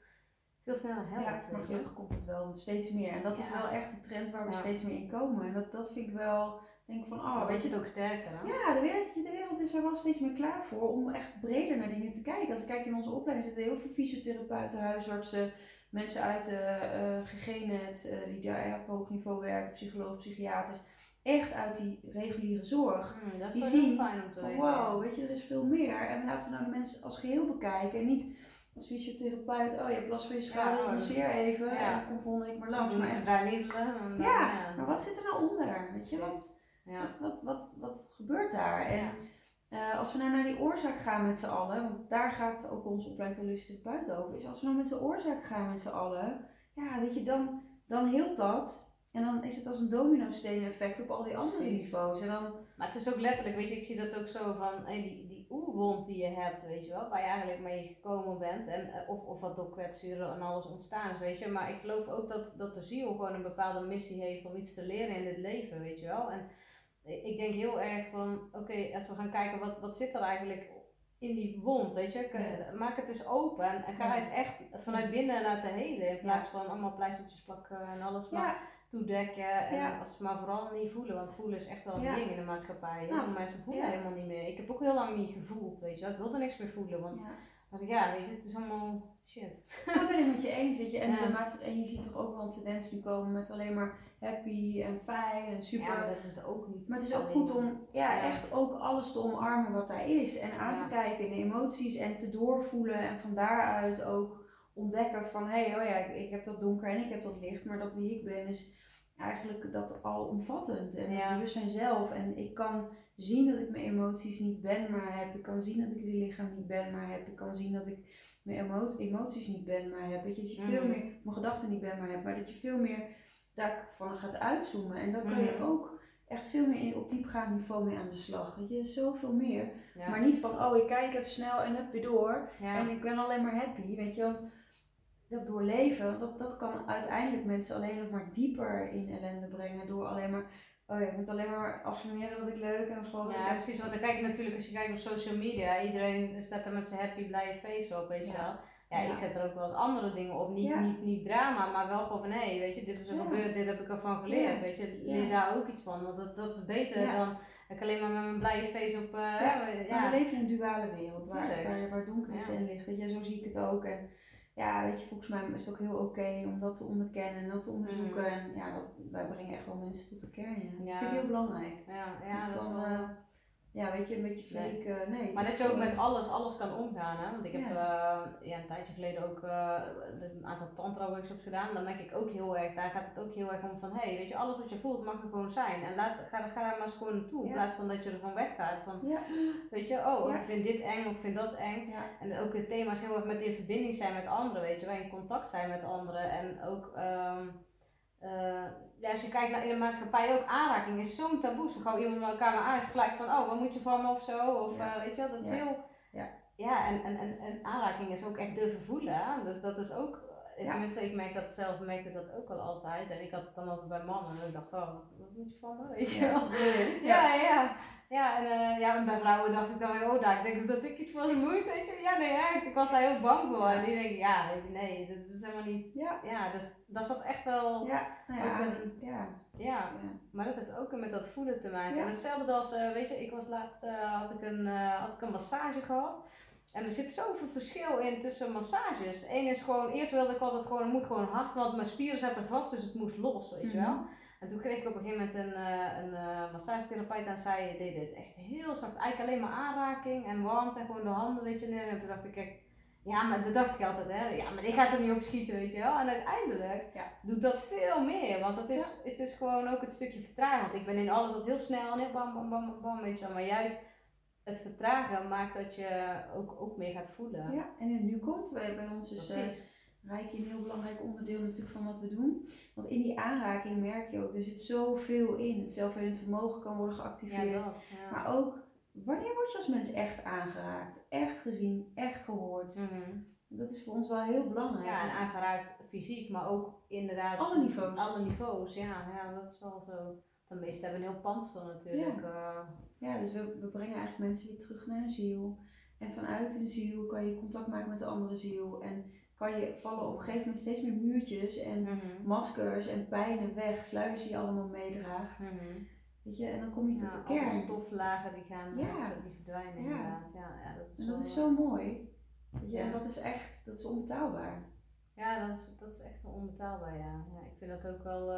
veel sneller helpt. Ja, maar gelukkig komt het wel steeds meer. En dat is wel echt de trend waar we steeds meer in komen. En dat, dat vind ik wel, denk van, oh, weet je het ook sterker. Hè? Ja, de wereld, de wereld is er wel steeds meer klaar voor om echt breder naar dingen te kijken. Als ik kijk in onze opleiding zitten heel veel fysiotherapeuten, huisartsen, mensen uit de uh, uh, GGNet, uh, die daar op hoog niveau werken, psychologen, psychiaters. Echt uit die reguliere zorg. Mm, dat is die zien, fijn om te weten. Wow, weet je, er is veel meer. En laten we nou de mensen als geheel bekijken. En niet als fysiotherapeut, oh je hebt last van je schouder, masseer even ja. en kom volgende week maar langs. Maar echt draainiddelen. Ja, ja, maar wat zit er nou onder? Weet je, wat, wat, wat, wat, wat, gebeurt daar? En uh, als we nou naar die oorzaak gaan met z'n allen, want daar gaat ook onze opleiding holistische therapeut over, is als we nou met z'n oorzaak gaan met z'n allen, ja, weet je, dan, dan heelt dat. En dan is het als een domino-steen effect op al die andere niveaus. En dan... Maar het is ook letterlijk, weet je, ik zie dat ook zo van hey, die, die oerwond die je hebt, weet je wel, waar je eigenlijk mee gekomen bent. En, eh, of, of wat door kwetsuren en alles ontstaan is, weet je. Maar ik geloof ook dat, dat de ziel gewoon een bepaalde missie heeft om iets te leren in dit leven, weet je wel. En ik denk heel erg van, oké, als we gaan kijken wat, wat zit er eigenlijk in die wond, weet je. Maak het eens open en ga eens echt vanuit binnen laten helen. In plaats van allemaal pleistertjes plakken en alles. Maar toedekken. En als ze maar vooral niet voelen, want voelen is echt wel een ding in de maatschappij. Nou, mensen voelen helemaal niet meer. Ik heb ook heel lang niet gevoeld, weet je wel. Ik wilde niks meer voelen, want als ik, ja, weet je, het is allemaal shit. Ja, ben ik met je eens, weet je. En, de en je ziet toch ook wel een tendens nu komen met alleen maar happy en fijn en super. Ja, dat is het ook niet. Maar het is ook goed om ja, echt ook alles te omarmen wat daar is. En aan te kijken in de emoties en te doorvoelen. En van daaruit ook ontdekken van, hé, hey, oh ja, ik, ik, heb dat donker en ik heb dat licht. Maar dat wie ik ben is eigenlijk dat alomvattend en ja. bewustzijn zelf. En ik kan zien dat ik mijn emoties niet ben, maar heb. Ik kan zien dat ik die lichaam niet ben, maar heb. Ik kan zien dat ik mijn emoties niet ben, maar heb. Dat je veel mhm. meer mijn gedachten niet ben, maar heb. Maar dat je veel meer daarvan gaat uitzoomen. En dan kan je mhm. ook echt veel meer in, op diepgaand niveau mee aan de slag. Weet je, zoveel meer. Maar niet van, oh, ik kijk even snel en heb weer door. En ik ben alleen maar happy, weet je. Want dat doorleven, dat, dat kan uiteindelijk mensen alleen nog maar dieper in ellende brengen. Door alleen maar, oh ja, ik moet alleen maar affirmeren dat ik leuk en gewoon. Ja, precies. Want dan kijk je natuurlijk, als je kijkt op social media, iedereen staat er met zijn happy, blije face op, weet je wel. Ja, ik zet er ook wel eens andere dingen op. Niet, niet, niet drama, maar wel gewoon van hé, hey, weet je, dit is er gebeurd, dit heb ik ervan geleerd. Weet je, leer daar ook iets van. Want dat, dat is beter dan ik alleen maar met mijn blije face op. Uh, ja, we leven in een duale wereld waar, waar, waar donker is en licht. Weet je, zo zie ik het ook. En ja, weet je, volgens mij is het ook heel oké om dat te onderkennen en dat te onderzoeken. Mm. En ja, dat, wij brengen echt wel mensen tot de kern. Ja. Dat vind ik heel belangrijk. Ja, ja dat wel... Ja, weet je, een beetje fake. Nee. Uh, nee maar dat je ook met alles, alles kan omgaan. Hè? Want ik heb ja. Uh, ja, een tijdje geleden ook uh, een aantal tantra workshops gedaan. Dan merk ik ook heel erg, daar gaat het ook heel erg om van, hé, hey, weet je, alles wat je voelt mag er gewoon zijn. En laat, ga, ga daar maar eens gewoon naartoe. In plaats van dat je ervan weggaat. Van, weet je, oh, ik vind dit eng of ik vind dat eng. En ook het thema is heel erg met in verbinding zijn met anderen, weet je, wij in contact zijn met anderen. En ook... Um, uh, ja, als je kijkt naar in de maatschappij ook, aanraking is zo'n taboe. Zo gauw iemand elkaar maar aan is gelijk van, oh, wat moet je van me of zo. Of ja. uh, weet je wel, dat is heel... Ja, ja en, en, en, en aanraking is ook echt durven voelen. Dus dat is ook tenminste, ik merk dat zelf, merkte dat ook wel altijd. En ik had het dan altijd bij mannen. En ik dacht, oh, wat, wat moet je van me, weet je wel. Ja, ja. Ja, en, uh, ja, en bij vrouwen dacht ik dan weer, oh, daar denk ze dat ik iets van ze moet, weet je Ja, nee, echt. Ik was daar heel bang voor. En die denk ik, ja, nee, dat is helemaal niet... Ja. Ja, dus dat zat echt wel... Ja, nou ja, een, ja. Ja, maar dat heeft ook met dat voelen te maken. En hetzelfde als, uh, weet je, ik was laatst, uh, had, ik een, had ik een massage gehad. En er zit zoveel verschil in tussen massages. Eén is gewoon, eerst wilde ik altijd gewoon, het moet gewoon hard, want mijn spieren zaten vast, dus het moest los, weet je wel. Mhm. En toen kreeg ik op een gegeven moment een, uh, een uh, massagetherapeut en zij deed dit echt heel zacht. Eigenlijk alleen maar aanraking en warmte en gewoon de handen, weet je. En toen dacht ik, kijk, ja, maar dat dacht ik altijd, hè. Ja, maar die gaat er niet op schieten, weet je wel. En uiteindelijk ja. doet dat veel meer. Want het is, het is gewoon ook het stukje vertragen. Want ik ben in alles wat heel snel en heel bam, bam, bam, bam, weet je wel. Maar juist het vertragen maakt dat je ook, ook meer gaat voelen. Ja, en nu komt bij, bij ons dus uh, Reiki een heel belangrijk onderdeel natuurlijk van wat we doen. Want in die aanraking merk je ook, er zit zoveel in. Het zelfhelend vermogen kan worden geactiveerd. Ja, dat, ja. Maar ook, wanneer word je als mens echt aangeraakt? Echt gezien, echt gehoord? Mm Dat is voor ons wel heel belangrijk. Ja, en aangeraakt fysiek, maar ook inderdaad... Alle niveaus. Alle niveaus, ja. ja dat is wel zo. De meesten hebben een heel pantsel natuurlijk. Ja. Uh, ja, dus we, we brengen eigenlijk mensen weer terug naar hun ziel. En vanuit hun ziel kan je contact maken met de andere ziel. En kan je vallen op een gegeven moment steeds meer muurtjes en mhm. maskers en pijnen weg, sluizen die je allemaal meedraagt. Mm Weet je, en dan kom je tot de kern. stoflagen die gaan, ja. die verdwijnen inderdaad. Ja, ja, dat is, en dat is zo mooi. Weet je, en dat is echt, dat is onbetaalbaar. Ja, dat is, dat is echt wel onbetaalbaar, ja. ja ik vind dat ook wel...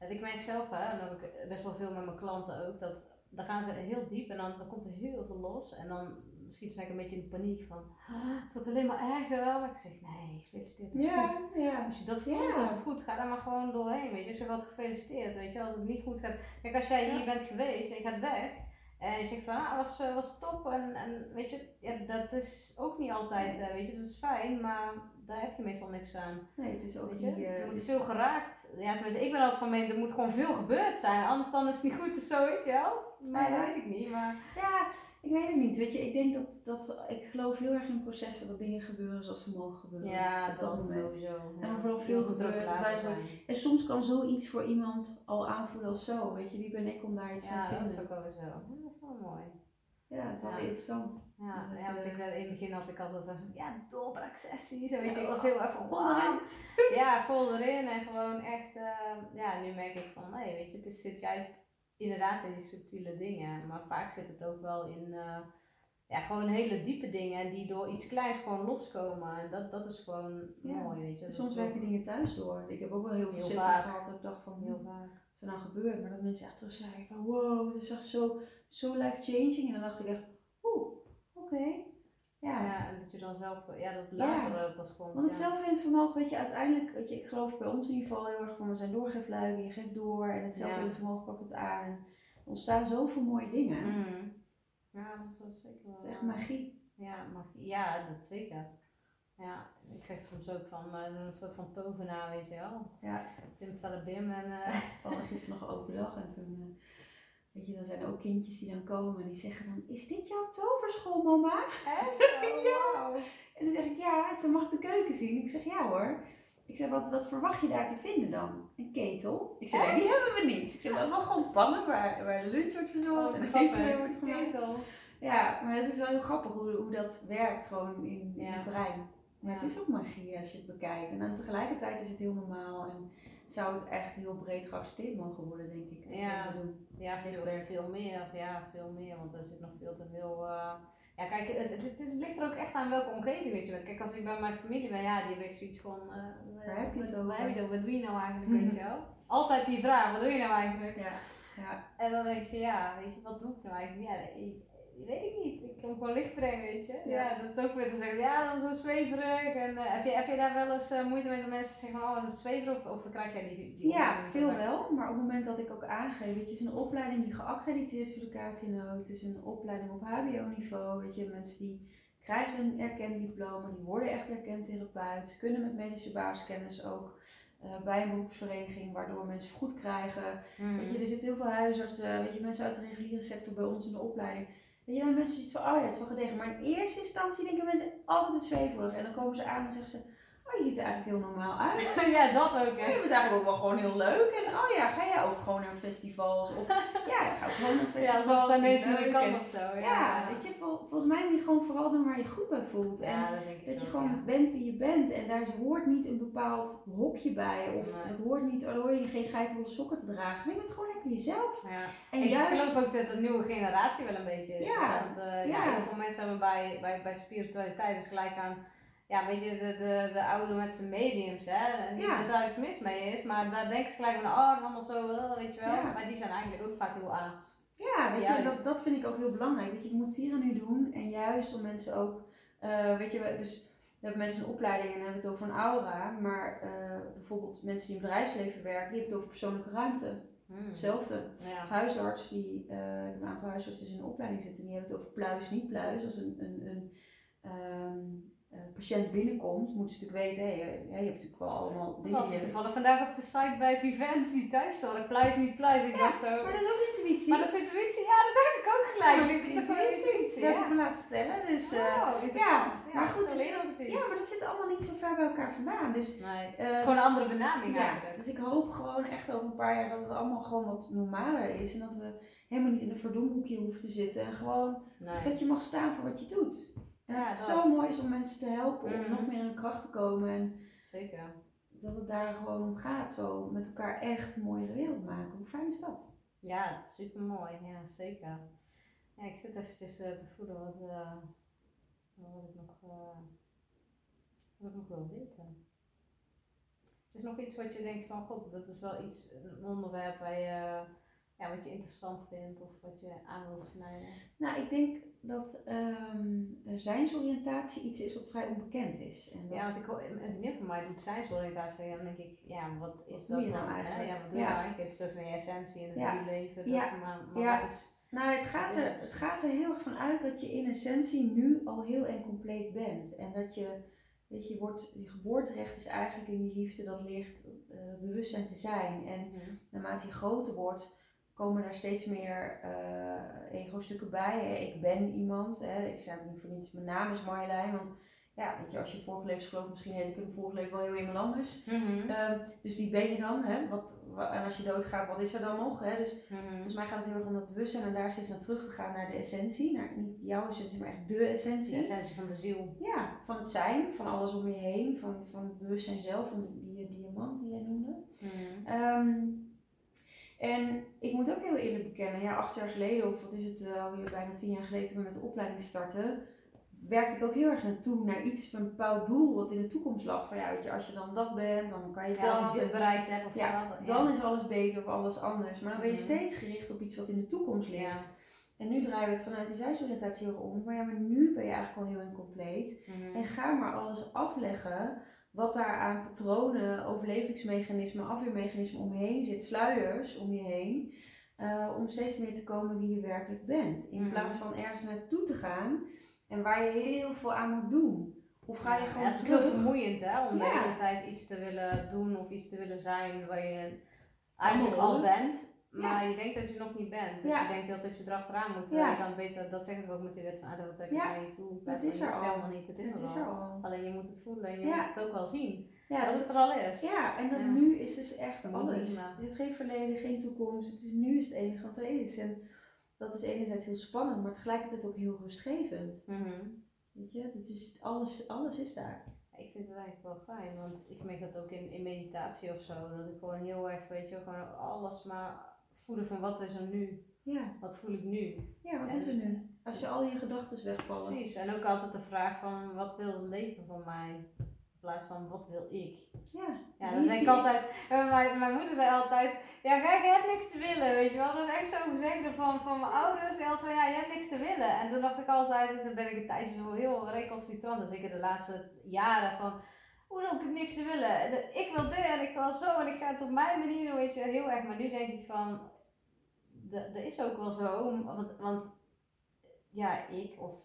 Uh, ik merk zelf, hè, en dat heb ik best wel veel met mijn klanten ook, dat dan gaan ze heel diep en dan, dan komt er heel veel los. En dan schiet ze een beetje in paniek van, ah, het wordt alleen maar erger. Ik zeg, nee, gefeliciteerd, het is ja, goed. Ja. Als je dat voelt, als het goed gaat, dan maar gewoon doorheen, weet je. Ik zeg altijd gefeliciteerd, weet je. Als het niet goed gaat, kijk, als jij hier bent geweest en je gaat weg... En je zegt van, ah, was, eh, was top en, en weet je, ja, dat is ook niet altijd, uh, weet je, dat is fijn, maar daar heb je meestal niks aan. Nee, het is ook niet... Uh, er moet veel geraakt. Ja, tenminste, ik ben altijd van mening, er moet gewoon veel gebeurd zijn. Anders dan is het niet goed of zo, weet je wel. Maar dat weet ik niet. Maar... Ja, ik weet het niet. Weet je, ik denk dat, dat ik geloof heel erg in processen dat dingen gebeuren zoals ze mogen gebeuren. Ja, op dat, moment. Sowieso, ja. En vooral veel gebeurt. En soms kan zoiets voor iemand al aanvoelen als zo. Weet je, wie ben ik om daar iets van te vinden? Ja, dat is ook wel zo. dat is wel mooi. Ja, dat is wel interessant. Ja, dat, ja want ik, in het begin had ik altijd zo ja, doorbraaksessies. Weet je, ik was heel erg van, wow. Ja, vol erin. En gewoon echt, uh, ja, nu merk ik van, nee, weet je, het is, zit juist inderdaad in die subtiele dingen. Maar vaak zit het ook wel in, uh, ja, gewoon hele diepe dingen die door iets kleins gewoon loskomen. En dat, dat is gewoon mooi, weet je. Soms werken dingen thuis door. Ik heb ook wel heel veel sessies gehad dat ik dacht van, heel vaak. wat is er nou gebeurd? Maar dat mensen echt terug zeiden van, wow, dat is echt zo, zo life-changing. En dan dacht ik echt, oeh, oké. Ja. ja, en dat je dan zelf, ja, dat later ja. pas komt. Want het ja. vermogen, weet je, uiteindelijk, weet je, ik geloof bij ons in ieder geval heel erg van, we zijn doorgeefluiken, je geeft door en het zelfvermogen pakt het aan. En er ontstaan zoveel mooie dingen. Mm. Ja, dat is zeker wel. Het is echt magie. Ja, magie. Ja, dat zeker. Ja, ik zeg soms ook van uh, een soort van tovenaar, weet je wel. Ja. Simsalabim en... Uh... Ja, van gisteren nog overdag en toen... Uh, Weet je, dan zijn er ook kindjes die dan komen en die zeggen dan, is dit jouw toverschool, mama? Echt? Oh, ja. En dan zeg ik, ja, ze mag de keuken zien. Ik zeg, ja hoor. Ik zeg, wat, wat verwacht je daar te vinden dan? Een ketel? Ik zeg, nee, die hebben we niet. Ik zeg, we hebben wel gewoon pannen waar, waar lunch wordt verzorgd oh, en eten wordt gemaakt. Ja, maar het is wel heel grappig hoe, hoe dat werkt gewoon in, in het brein. Maar het is ook magie als je het bekijkt. En dan tegelijkertijd is het heel normaal. En zou het echt heel breed geaccepteerd mogen worden, denk ik. Dat ja, we doen. ja veel, veel meer. Ja, veel meer, want er zit nog veel te veel. Uh, ja, kijk, het, het, het, ligt er ook echt aan welke omgeving, weet je Kijk, als ik bij mijn familie ben, ja, die heeft zoiets van. Uh, Waar heb je het over? Je Wat doe je nou eigenlijk, weet je wel? Altijd die vraag, wat doe je nou eigenlijk? Ja. ja. En dan denk je, ja, weet je, wat doe ik nou eigenlijk? Ja, weet ik niet. Ik kan gewoon licht brengen, weet je. Ja. dat is ook weer te zeggen, ja, dat was zo zweverig. En uh, heb, je, heb je daar wel eens uh, moeite mee dat mensen zeggen, oh, is het zweverig? Of, of krijg jij die, die Ja, veel wel. Maar op het moment dat ik ook aangeef, weet je, het is een opleiding die geaccrediteerd is door de KTNO. Het is een opleiding op hbo-niveau, weet je. Mensen die krijgen een erkend diploma, die worden echt erkend therapeut. Ze kunnen met medische basiskennis ook uh, bij een beroepsvereniging, waardoor mensen goed krijgen. Mm. Weet je, er zitten heel veel huisartsen, weet je, mensen uit de reguliere sector bij ons in de opleiding Weet je, dan mensen iets van, oh ja, het is wel gedegen. Maar in eerste instantie denken mensen altijd het zweverig. En dan komen ze aan en zeggen ze, oh, je ziet er eigenlijk heel normaal uit. ja, dat ook Je echt. bent eigenlijk ook wel gewoon heel leuk. En oh ja, ga jij festivals? Of ja, ik ga ook gewoon naar Ja, festivals. alsof vind ik ineens niet meer En- kan of zo. Ja, Ja, weet je, vol- volgens mij moet je gewoon vooral doen waar je goed bij voelt. En Ja, dat ik je gewoon ja. bent wie je bent. En daar hoort niet een bepaald hokje bij. Of Nee. dat hoort niet, dan hoor je geen geitenwolle sokken te dragen. Nee, je bent gewoon lekker jezelf. Ja. En ik juist... geloof ook dat de nieuwe generatie wel een beetje is. Ja. Want eh, ja. Ja. heel veel mensen hebben bij, bij, bij spiritualiteit dus gelijk aan ja, een beetje de, de, de oude met zijn mediums. Hè? En niet Ja. dat daar iets mis mee is, maar daar denken ze gelijk van, oh, dat is allemaal zo, eh, weet je wel. Ja. Maar die zijn eigenlijk ook vaak heel aards. Ja, weet je, dat, dat vind ik ook heel belangrijk. Weet je, je moet hier en nu doen. En juist om mensen ook, eh, weet je, dus we hebben mensen een opleiding en hebben het over een aura. Maar eh, bijvoorbeeld mensen die in het bedrijfsleven werken, die hebben het over persoonlijke ruimte. Hmm. Hetzelfde. Ja. Huisarts, die, eh, een aantal huisartsen in de opleiding zitten, die hebben het over pluis, niet pluis. Als een, een, een ehm, eh, patiënt binnenkomt, moeten ze natuurlijk weten, hé, eh, ja, je hebt natuurlijk wel allemaal dingen. je- toevallig vandaag op de site bij Vivent, die thuiszorg, pluis niet pluis. Ik dacht zo. Maar dat is ook intuïtie. Maar dat is intuïtie, ja, dat dacht ik ook gelijk. Dat Dat is is toch wel intuïtie. intuïtie, Dat heb ja. ik me laten vertellen. Dus, eh, Oh, interessant. Ja, maar goed, ook eens iets. ja, maar dat zit allemaal niet zo ver bij elkaar vandaan. Dus Nee, Eh, het is gewoon een andere benaming Ja, eigenlijk. dus ik hoop gewoon echt over een paar jaar dat het allemaal gewoon wat normaler is. En dat we helemaal niet in een verdomhoekje hoeven te zitten. En gewoon Nee. dat je mag staan voor wat je doet. En Ja, dat het dat. zo mooi is om mensen te helpen, om Mhm. nog meer in hun kracht te komen. En Zeker. dat het daar gewoon om gaat. Zo met elkaar echt een mooiere wereld maken. Hoe fijn is dat? Ja, super mooi. Ja, zeker. Ja, ik zit eventjes eh, te voelen wat, eh, wat ik nog, eh, wat ik nog wil weten. Is nog iets wat je denkt van, god, dat is wel iets, een onderwerp waar je, ja, wat je interessant vindt of wat je aan wilt snijden? Nou, ik denk dat ehm zijnsoriëntatie iets is wat vrij onbekend is. En dat, Ja, want ik hoor, een vriendin van mij doet zijnsoriëntatie en dan denk ik, ja, wat is Wat dat doe je dan? nou hè? eigenlijk? Ja, wat doe je Ja. nou eigenlijk? Terug naar je essentie en het Ja. nieuwe leven. Dat, Ja. Maar, maar Ja. wat is... Nou, het gaat, er, het het gaat er heel erg van uit dat je in essentie nu al heel en compleet bent. En dat je, weet je, je wordt, je geboorterecht is eigenlijk in die liefde dat ligt, eh, bewustzijn te zijn. En Mhm. naarmate je groter wordt, komen er steeds meer eh ego-stukken bij. Hè. Ik ben iemand. Hè. Ik zeg niet voor niets, mijn naam is Marjolein. Want ja, weet je, als je vorige levens gelooft, misschien heet ik in vorige leven wel heel iemand anders. Mhm. Ehm, dus wie ben je dan? Hè? Wat, wa- en als je doodgaat, wat is er dan nog? Hè? Dus Mhm. Volgens mij gaat het heel erg om dat bewustzijn en daar steeds naar terug te gaan naar de essentie. Naar niet jouw essentie, maar echt de essentie. De essentie van de ziel. Ja, van het zijn, van alles om je heen, van, van het bewustzijn zelf, van die, die diamant die jij noemde. Mhm. Ehm, en ik moet ook heel eerlijk bekennen, ja, acht jaar geleden, of wat is het, eh, alweer bijna tien jaar geleden toen we met de opleiding startten, werkte ik ook heel erg naartoe naar iets, een bepaald doel wat in de toekomst lag. Van ja, weet je, als je dan dat bent, dan kan je Ja, als dat. je dit en- bereikt hebt of ja, dat. dan is alles beter of alles anders. Maar dan ben je Mhm. steeds gericht op iets wat in de toekomst ligt. Ja. En nu draaien we het vanuit die zijsoriëntatie om. Maar ja, maar nu ben je eigenlijk al heel incompleet. Mhm. En ga maar alles afleggen wat daar aan patronen, overlevingsmechanismen, afweermechanismen omheen zit, sluiers om je heen. eh, om steeds meer te komen wie je werkelijk bent. In Mhm. plaats van ergens naartoe te gaan en waar je heel veel aan moet doen. Of ga je Ja, gewoon het is heel vermoeiend hè, om de Ja. hele tijd iets te willen doen of iets te willen zijn waar je eigenlijk al bent, maar je denkt dat je nog niet bent. Dus je denkt heel dat je erachteraan moet. Ja. Je kan beter, dat zeggen ze ook met die wet van ah, dat trek je Ja. naar je toe. Het is er al. helemaal niet, het is, het er, is al. er al. Alleen je moet het voelen en je moet het ook wel zien. Ja, dat, het er al is. ja, en dat nu is dus echt Een alles. Er zit geen verleden, geen toekomst. Het is nu is het enige wat er is. En dat is enerzijds heel spannend, maar tegelijkertijd ook heel rustgevend. Mhm. Weet je, het is, alles, alles is daar. Ja, Ik vind het eigenlijk wel fijn, want ik merk dat ook in, in meditatie of zo. Dat ik gewoon heel erg, weet je, gewoon alles maar voelen van wat is er nu? Ja, Wat voel ik nu? ja wat En- is er nu? Als je al je gedachten wegvallen. Precies, en ook altijd de vraag van wat wil het leven van mij? In plaats van wat wil ik? Ja, Ja, dat denk ik altijd. eh, Mijn, mijn moeder zei altijd: Ja, kijk, je hebt niks te willen. Weet je wel, dat is echt zo gezegd van, van mijn ouders. En altijd van ja, je hebt niks te willen. En toen dacht ik altijd, toen ben ik een tijdje zo heel recalcitrant. En zeker de laatste jaren van. Hoezo heb ik niks te willen? En, Ik wil dit en ik wil zo en ik ga het op mijn manier weet je, heel erg. Maar nu denk ik van, dat dat is ook wel zo, want, want ja, ik of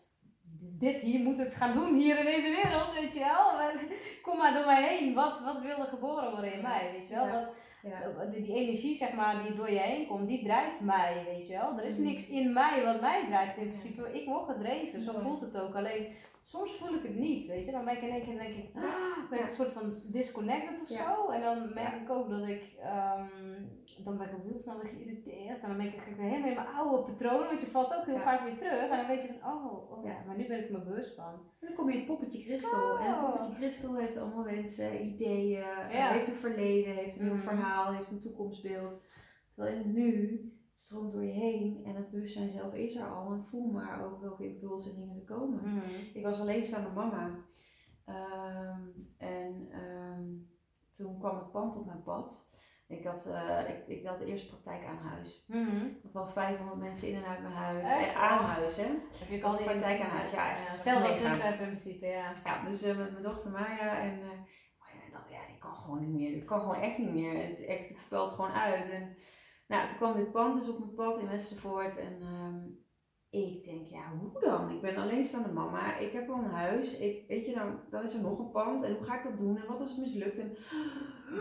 dit hier moet het gaan doen hier in deze wereld, weet je wel. Maar Kom maar door mij heen, wat, wat wil er geboren worden in mij, weet je wel. Ja. Wat, Ja. die, die energie, zeg maar, die door je heen komt, die drijft mij, weet je wel. Er is Mhm. niks in mij wat mij drijft in principe. Ik word gedreven, zo voelt het ook. Alleen soms voel ik het niet, weet je. Dan ben ik in één keer denk ik, ah, ben ik een soort van disconnected of zo. En dan merk ik ook dat ik, ehm, dan ben ik ook heel snel weer geïrriteerd. En dan ben ik, ik weer helemaal in mijn oude patronen, want je valt ook heel vaak weer terug. En dan weet je van, oh, oh ja, maar nu ben ik me bewust van. En dan kom je het poppetje Christel. En het poppetje Christel heeft allemaal wensen, ideeën, heeft een verleden, heeft een nieuw mhm. verhaal, heeft een toekomstbeeld. Terwijl in het nu stroomt door je heen en het bewustzijn zelf is er al. En voel maar ook welke impulsen en dingen er komen. Mm Ik was alleenstaande mama. Um, en um, toen kwam het pand op mijn pad. Ik had, uh, ik, ik had eerst praktijk aan huis. Mm -hmm. Ik had wel 500 mensen in en uit mijn huis. Echt? aan huis, hè? Heb je al die praktijk aan huis? Ja, echt. hetzelfde als ik in principe, ja. Ja, dus uh, met mijn dochter Maya en... Uh, oh dat, ja, dit kan gewoon niet meer. Dit kan gewoon echt niet meer. Het, is echt, het spelt gewoon uit. En nou, toen kwam dit pand dus op mijn pad in Westervoort en um, ik denk, ja, hoe dan? Ik ben alleenstaande mama, ik heb al een huis, ik, weet je, dan, dan is er nog een pand en hoe ga ik dat doen en wat als het mislukt? En,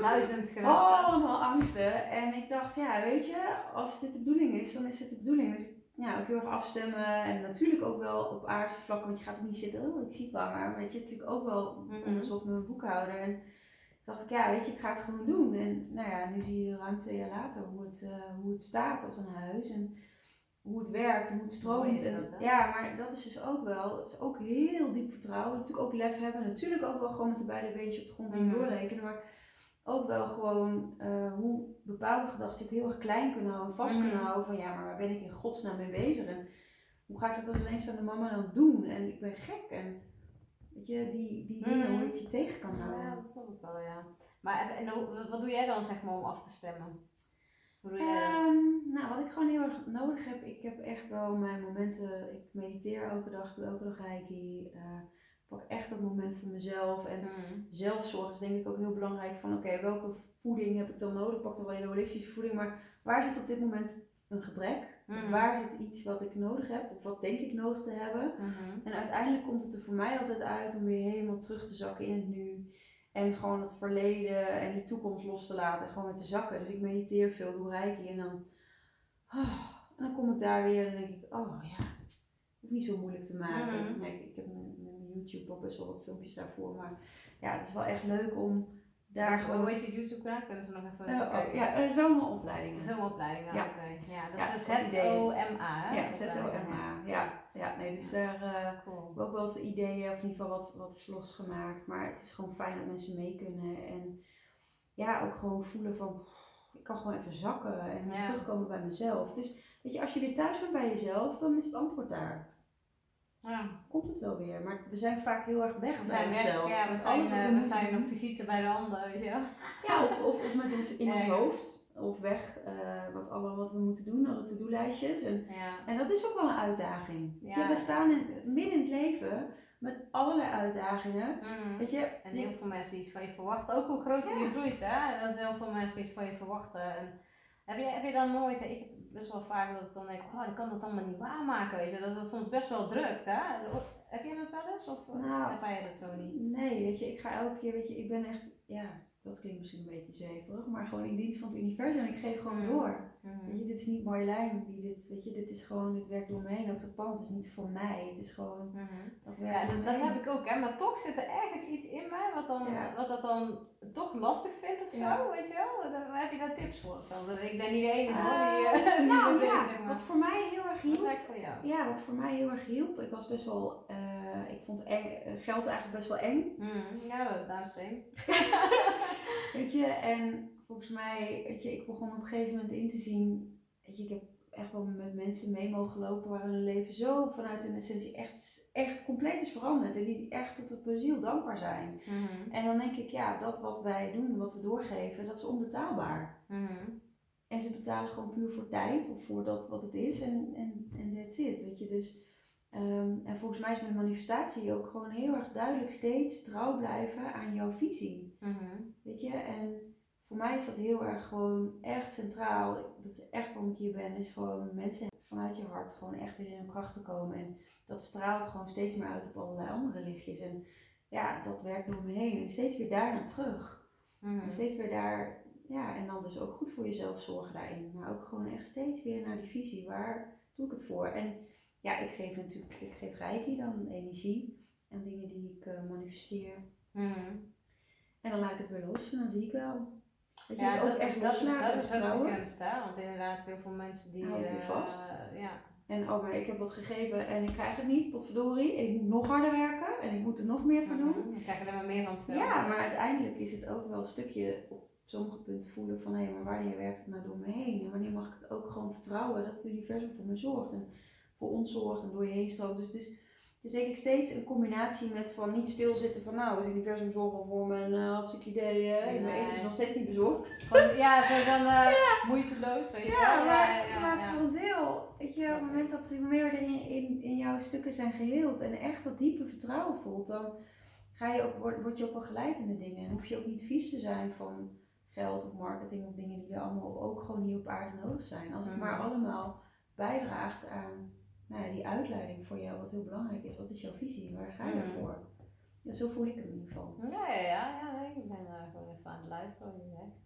Duizend gedachten. Allemaal angsten. En ik dacht, ja, weet je, als dit de bedoeling is, dan is het de bedoeling. Dus ja, ook heel erg afstemmen en natuurlijk ook wel op aardse vlakken, want je gaat ook niet zitten, oh, ik zie het wel maar. Weet je, natuurlijk ook wel onderzocht met mijn boekhouder. En, dacht ik, ja, weet je, ik ga het gewoon doen. En nou ja, nu zie je ruim twee jaar later hoe het, uh, hoe het staat als een huis. En hoe het werkt en hoe het stroomt. En, ja, maar dat is dus ook wel, het is ook heel diep vertrouwen. Natuurlijk ook lef hebben. Natuurlijk ook wel gewoon met de beide beentjes op de grond dingen mm doorrekenen. Maar ook wel gewoon uh, hoe bepaalde gedachten ook heel erg klein kunnen houden, vast kunnen mhm. houden. Van ja, maar waar ben ik in godsnaam mee bezig? En hoe ga ik dat als alleenstaande mama dan doen? En ik ben gek. En Weet je, die, die dingen, mm. hoe je je tegen kan houden. Ja, dat snap ik wel, ja. Maar en, wat doe jij dan, zeg maar, om af te stemmen? Hoe doe jij dat? Ehm, nou, wat ik gewoon heel erg nodig heb, ik heb echt wel mijn momenten, ik mediteer elke dag, ik doe elke dag reiki. Uh, pak echt dat moment voor mezelf. En mm. zelfzorg is denk ik ook heel belangrijk. Van oké, welke voeding heb ik dan nodig? Pak dan wel een holistische voeding. Maar waar zit op dit moment een gebrek? Mhm. Waar zit iets wat ik nodig heb, of wat denk ik nodig te hebben? Mhm. En uiteindelijk komt het er voor mij altijd uit om weer helemaal terug te zakken in het nu. En gewoon het verleden en die toekomst los te laten en gewoon weer te zakken. Dus ik mediteer veel, doe reiki en dan, oh, en dan kom ik daar weer en dan denk ik, oh ja, hoeft niet zo moeilijk te maken. Mhm. ik, ik heb mijn, mijn YouTube op best wel wat filmpjes daarvoor, maar ja, het is wel echt leuk om daar gewoon, hoe heet je YouTube kanaal? Kunnen ze nog even uh, kijken? Ja, uh, zomeropleidingen. Zomeropleidingen, ja. oké. Ja, dat is Z-O-M-A. Ja, Z-O-M-A. Ja, ja, nee, dus daar uh, cool. ook wel wat ideeën, of in ieder geval wat, wat vlogs gemaakt. Maar het is gewoon fijn dat mensen mee kunnen. En ja, ook gewoon voelen van, ik kan gewoon even zakken en ja. terugkomen bij mezelf. Dus weet je, als je weer thuis bent bij jezelf, dan is het antwoord daar. Ja. Komt het wel weer. Maar we zijn vaak heel erg weg we bij onszelf. ja, we zijn, uh, we, we zijn op visite bij de ander, weet je Ja, of, of, of met ons in ons hoofd. Of weg uh, wat, alle, wat we moeten doen, alle to-do-lijstjes. En, ja. en dat is ook wel een uitdaging. Ja, we staan in, midden in het leven met allerlei uitdagingen. Mm. Weet je, en heel veel mensen iets van je verwachten. Ook hoe groter je groeit, hè. Dat heel veel mensen iets van je verwachten. En heb, je, heb je dan nooit... Ik, best wel vaak dat ik dan denk, oh, ik kan dat allemaal niet waarmaken, weet je. Dat dat soms best wel drukt, hè. Heb je dat wel eens? Of, nou, ervaar je dat zo niet? Nee, weet je, ik ga elke keer, weet je, ik ben echt, ja, dat klinkt misschien een beetje zweverig, maar gewoon in dienst van het universum en ik geef gewoon mm. door. Mm. Weet je, dit is niet Marjolein die dit, weet je, dit is gewoon, dit werkt door me heen. Ook dat pand is niet voor mij, het is gewoon, mm-hmm. dat werkt Ja, dat, heb ik ook, hè. Maar toch zit er ergens iets in mij wat, dan, wat dat dan toch lastig vindt of zo, weet je wel. Dan heb je daar tips voor. Ik ben niet de enige uh, die, uh, nou, ja, zeg maar. wat voor mij heel erg hielp. Wat voor jou? Ja, wat voor mij heel erg hielp. Ik was best wel, uh, ik vond eng, geld eigenlijk best wel eng. Mm, ja, dat, dat is eng. weet je, en volgens mij, weet je, ik begon op een gegeven moment in te zien, weet je, ik heb echt wel met mensen mee mogen lopen waar hun leven zo vanuit hun essentie echt, echt compleet is veranderd. En die echt tot het ziel dankbaar zijn. Mhm. En dan denk ik, ja, dat wat wij doen, wat we doorgeven, dat is onbetaalbaar. Mhm. En ze betalen gewoon puur voor tijd of voor dat wat het is. En, en, en that's it, weet je. Dus, um, en volgens mij is mijn manifestatie ook gewoon heel erg duidelijk steeds trouw blijven aan jouw visie. Mhm. Weet je, en voor mij is dat heel erg gewoon echt centraal. Dat is echt waarom ik hier ben. Is gewoon mensen vanuit je hart gewoon echt weer in hun kracht te komen. En dat straalt gewoon steeds meer uit op allerlei andere lichtjes. En ja, dat werkt door me heen. En steeds weer daar naar terug. Mhm. En steeds weer daar, ja, en dan dus ook goed voor jezelf zorgen daarin. Maar ook gewoon echt steeds weer naar die visie. Waar doe ik het voor? En ja, ik geef natuurlijk, ik geef Reiki dan energie. aan dingen die ik eh, manifesteer. Mhm. En dan laat ik het weer los en dan zie ik wel. Dat je Ja, dus ook dat echt is, dat is, dat is ook de vertrouwen. kunst, hè? Want inderdaad, heel veel mensen die... Houdt je eh, vast. ja. En oh, maar ik heb wat gegeven en ik krijg het niet, potverdorie. En ik moet nog harder werken en ik moet er nog meer voor doen. Mhm. Dan krijg je alleen maar meer van hetzelfde. Ja, maar uiteindelijk is het ook wel een stukje op sommige punten voelen van hé, maar wanneer werkt het nou door me heen? En wanneer mag ik het ook gewoon vertrouwen dat het universum voor me zorgt en voor ons zorgt en door je heen stroomt. Dus het is, het is denk ik steeds een combinatie met van niet stilzitten van nou, het universum zorgt voor me en uh, hartstikke idee, eh, mijn eten is nog steeds niet bezorgd. Gewoon, ja, zo dan eh, moeiteloos, weet je Ja, wel. maar, ja, maar voor een deel, weet je, op het moment dat ze meer in, in, in jouw stukken zijn geheeld en echt dat diepe vertrouwen voelt, dan ga je ook, word, word je ook wel geleid in de dingen. En hoef je ook niet vies te zijn van geld of marketing of dingen die er allemaal ook gewoon hier op aarde nodig zijn. Als het Mhm. maar allemaal bijdraagt aan nou ja, die uitleiding voor jou, wat heel belangrijk is. Wat is jouw visie? Waar ga je Mhm. ervoor? Ja, zo voel ik hem in ieder geval. Ja, ja, ja, nee, ik ben eh, gewoon even aan het luisteren wat je zegt.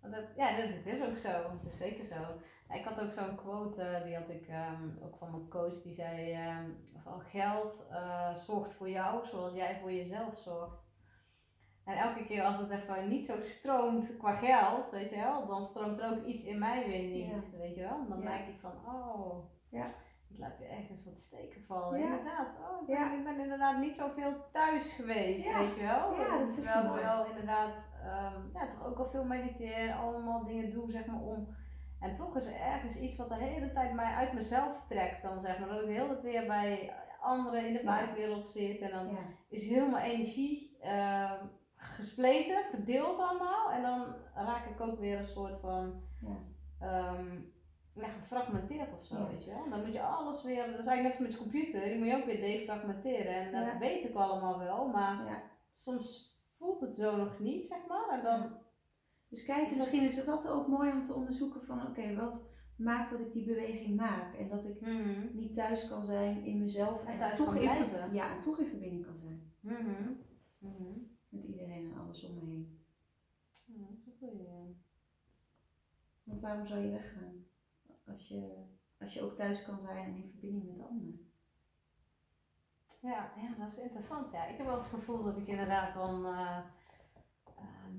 Want dat, ja, dat, is ook zo. Het is zeker zo. Ik had ook zo'n quote, eh, die had ik ehm, ook van mijn coach, die zei ehm, van geld eh, zorgt voor jou zoals jij voor jezelf zorgt. En elke keer als het even niet zo stroomt qua geld, weet je wel, dan stroomt er ook iets in mij weer niet, weet je wel. En dan Ja. denk ik van, oh, Ja. Ik laat weer ergens wat steken vallen. Ja. Inderdaad, oh, ik ben, Ja. ik ben inderdaad niet zoveel thuis geweest, Ja. weet je wel. Ja, dat is Terwijl ik wel inderdaad, ehm, ja, toch ook wel veel mediteer, allemaal dingen doe, zeg maar, om... En toch is er ergens iets wat de hele tijd mij uit mezelf trekt dan, zeg maar. Dat ik hele tijd weer bij anderen in de buitenwereld zit en dan is heel mijn energie ehm, gespleten, verdeeld allemaal. En dan raak ik ook weer een soort van Ja. Ja, gefragmenteerd of zo, Ja. weet je wel. Dan moet je alles weer, dat is eigenlijk net als met je computer, die moet je ook weer defragmenteren. En dat Ja. weet ik allemaal wel, maar Ja. soms voelt het zo nog niet, zeg maar. En dan. Dus kijk, Is dat- misschien is het altijd ook mooi om te onderzoeken van oké, wat maakt dat ik die beweging maak? En dat ik Mhm. niet thuis kan zijn in mezelf En en, thuis toch kan blijven. ja, en toch in verbinding kan zijn Mhm. Mhm. met iedereen en alles om me heen. Ja, dat is een goeie, ja. Want waarom zou je weggaan? Als je, als je ook thuis kan zijn en in verbinding met de ander. Ja, ja, dat is interessant. Ja. Ik heb wel het gevoel dat ik inderdaad dan eh, ehm,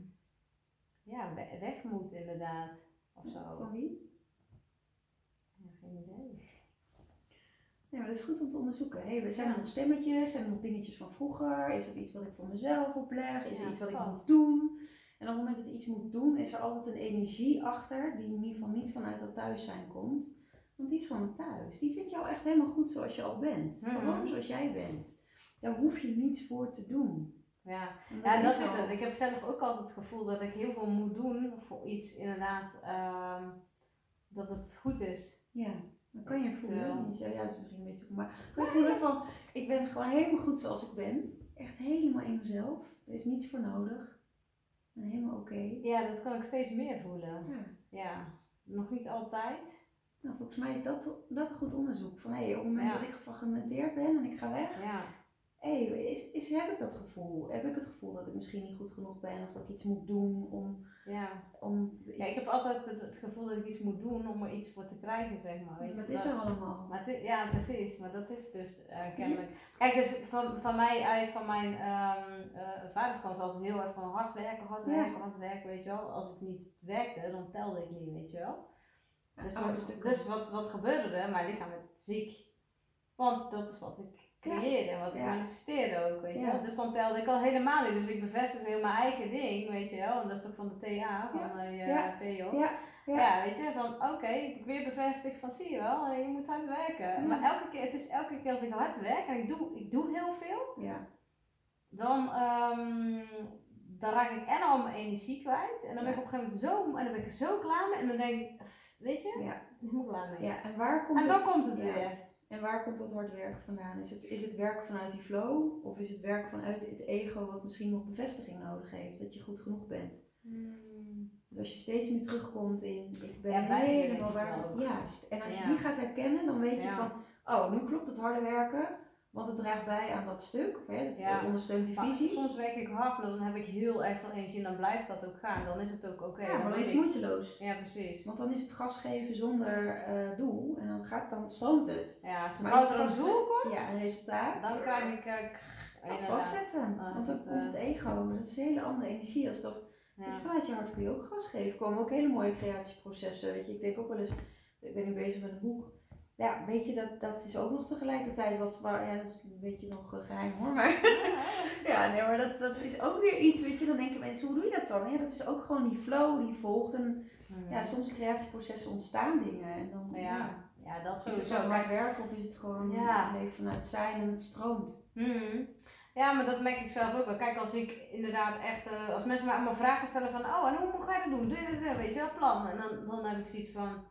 ja, we- weg moet inderdaad. Of zo. Van wie? Ja, geen idee. Ja, maar dat is goed om te onderzoeken. Hey, we zijn er nog stemmetjes, zijn er nog dingetjes van vroeger? Is het iets wat ik voor mezelf opleg? Is Ja, het iets wat ik moet doen? En op het moment dat ik iets moet doen, is er altijd een energie achter die in ieder geval niet vanuit dat thuis zijn komt. Want die is gewoon thuis. Die vindt jou echt helemaal goed zoals je al bent. Mhm. Gewoon zoals jij bent. Daar hoef je niets voor te doen. Ja, ja dat is het. Ik heb zelf ook altijd het gevoel dat ik heel veel moet doen voor iets inderdaad ehm, dat het goed is. Ja, dan kan je voelen. Je ja, dat is misschien een beetje... Maar kan je voelen van, ik ben gewoon helemaal goed zoals ik ben. Echt helemaal in mezelf. Er is niets voor nodig. Helemaal oké. Ja, dat kan ik steeds meer voelen. Ja. Ja, nog niet altijd. Nou, volgens mij is dat, dat een goed onderzoek. Van hé, op het moment Ja. dat ik gefragmenteerd ben en ik ga weg, Ja, hé, is, is, heb ik dat gevoel? Heb ik het gevoel dat ik misschien niet goed genoeg ben of dat ik iets moet doen om. ja. om ja ik heb altijd het, het gevoel dat ik iets moet doen om er iets voor te krijgen, zeg maar. Weet Dat is dat- er allemaal. Maar ja, precies. Maar dat is dus eh, kennelijk. Kijk, dus van, van mij uit, van mijn ehm eh vaderskant is altijd heel erg van hard werken, hard Ja. werken, hard werken, weet je wel. Als ik niet werkte, dan telde ik niet, weet je wel. Dus, oude wat, dus wat, wat gebeurde er? Mijn lichaam werd ziek. Want dat is wat ik creëerde en wat ik manifesteerde ook, weet je wel. Dus dan telde ik al helemaal niet. Dus ik bevestigde heel mijn eigen ding, weet je wel. En dat is toch van de TA, van de uh, Ja. PO. Ja. Ja. weet je, van oké, ik weer bevestigd van zie je wel, je moet hard werken. Maar elke keer, het is elke keer als ik hard werk en ik doe, ik doe heel veel, Ja. dan, ehm, dan raak ik en al mijn energie kwijt. En dan ben ik Ja. op een gegeven moment zo, en dan ben ik zo klaar mee. En dan denk ik, weet je, Ja. ik moet klaar mee. ja. En waar komt en dan het? komt het weer. En waar komt dat hard werken vandaan? Is het, is het werk vanuit die flow? Of is het werk vanuit het ego wat misschien nog bevestiging nodig heeft? Dat je goed genoeg bent? Dus als je steeds meer terugkomt in, ik ben Ja, helemaal denk ik waar ook. het Juist. En als je Ja. die gaat herkennen, dan weet je Ja. van, oh, nu klopt het harde werken. Want het draagt bij aan dat stuk. Hè, het Ja. ondersteunt die Maar visie. soms werk ik hard, maar dan heb ik heel erg veel energie en dan blijft dat ook gaan. Dan is het ook oké. ja, maar dan is het ik- moeiteloos. Ja, precies. Want dan is het gas geven zonder eh, doel. En dan, gaat, dan stroomt het. Ja, als, Maar als als er het een doel komt, Ja, een resultaat. dan krijg ik, eh, het vastzetten. Want dan komt het ego, dat is een hele andere energie als dat. Ja. Dus vanuit je hart kun je ook gas geven. komen ook hele mooie creatieprocessen. Weet je, ik denk ook wel eens, ik ben nu bezig met een boek. Ja, weet je, dat, dat is ook nog tegelijkertijd wat, waar, ja, dat is een beetje nog geheim hoor, maar ja, nee, maar dat, dat is ook weer iets, weet je, dan denken mensen, hoe doe je dat dan? Ja, dat is ook gewoon die flow die volgt en ja, soms in creatieprocessen ontstaan dingen en dan, ja, ja, dat sowieso. Is het zo hard werken of is het gewoon ja. leven vanuit zijn en het stroomt? Mm Ja, maar dat merk ik zelf ook wel. Kijk, als ik inderdaad echt, uh, als mensen me allemaal vragen stellen van, oh, en hoe moet ik dat doen? Weet je wel, plan. En dan, dan heb ik zoiets van,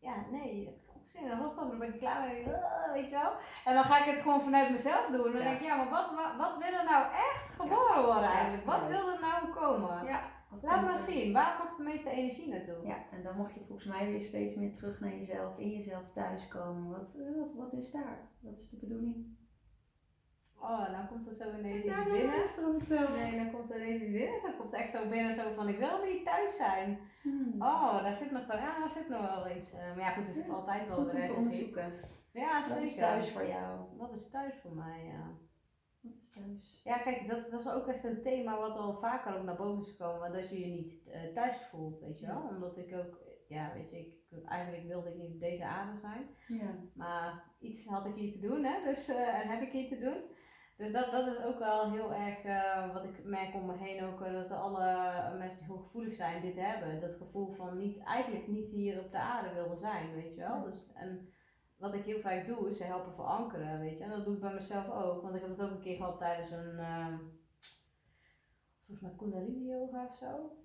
ja, nee, in Rotterdam, dan ben ik klaar mee, uh, weet je wel. En dan ga ik het gewoon vanuit mezelf doen. En dan denk ik, ja, maar wat, wat, wil er nou echt geboren worden eigenlijk? Wat wil er nou komen? Ja. Laat maar zien, waar mag de meeste energie naartoe? Ja, en dan mag je volgens mij weer steeds meer terug naar jezelf, in jezelf thuiskomen. Wat, eh, wat, wat is daar? Wat is de bedoeling? Oh, nou komt er zo ineens iets binnen. Nee, dan komt er ineens iets binnen. Dan komt het echt zo binnen zo van, ik wil niet thuis zijn. Hmm. Oh, daar zit nog wel, ja, daar zit nog wel iets. Uh, maar ja, goed, is het altijd wel Goed om te onderzoeken. Ja, zeker. Wat is thuis voor jou? Wat is thuis voor mij, ja. Wat is thuis? Ja, kijk, dat, dat is ook echt een thema wat al vaker ook naar boven is gekomen. Dat je je niet uh, thuis voelt, weet je wel. Omdat ik ook, ja, weet je, ik, eigenlijk wilde ik niet op deze aarde zijn. Ja. Maar iets had ik hier te doen, hè. Dus, uh, en heb ik hier te doen. Dus dat, dat is ook wel heel erg uh, wat ik merk om me heen ook, uh, dat alle mensen die hooggevoelig zijn dit hebben. Dat gevoel van niet, eigenlijk niet hier op de aarde willen zijn, weet je wel. Dus, en wat ik heel vaak doe, is ze helpen verankeren, weet je. En dat doe ik bij mezelf ook, want ik heb het ook een keer gehad tijdens een, uh, volgens mij Kundalini yoga of zo.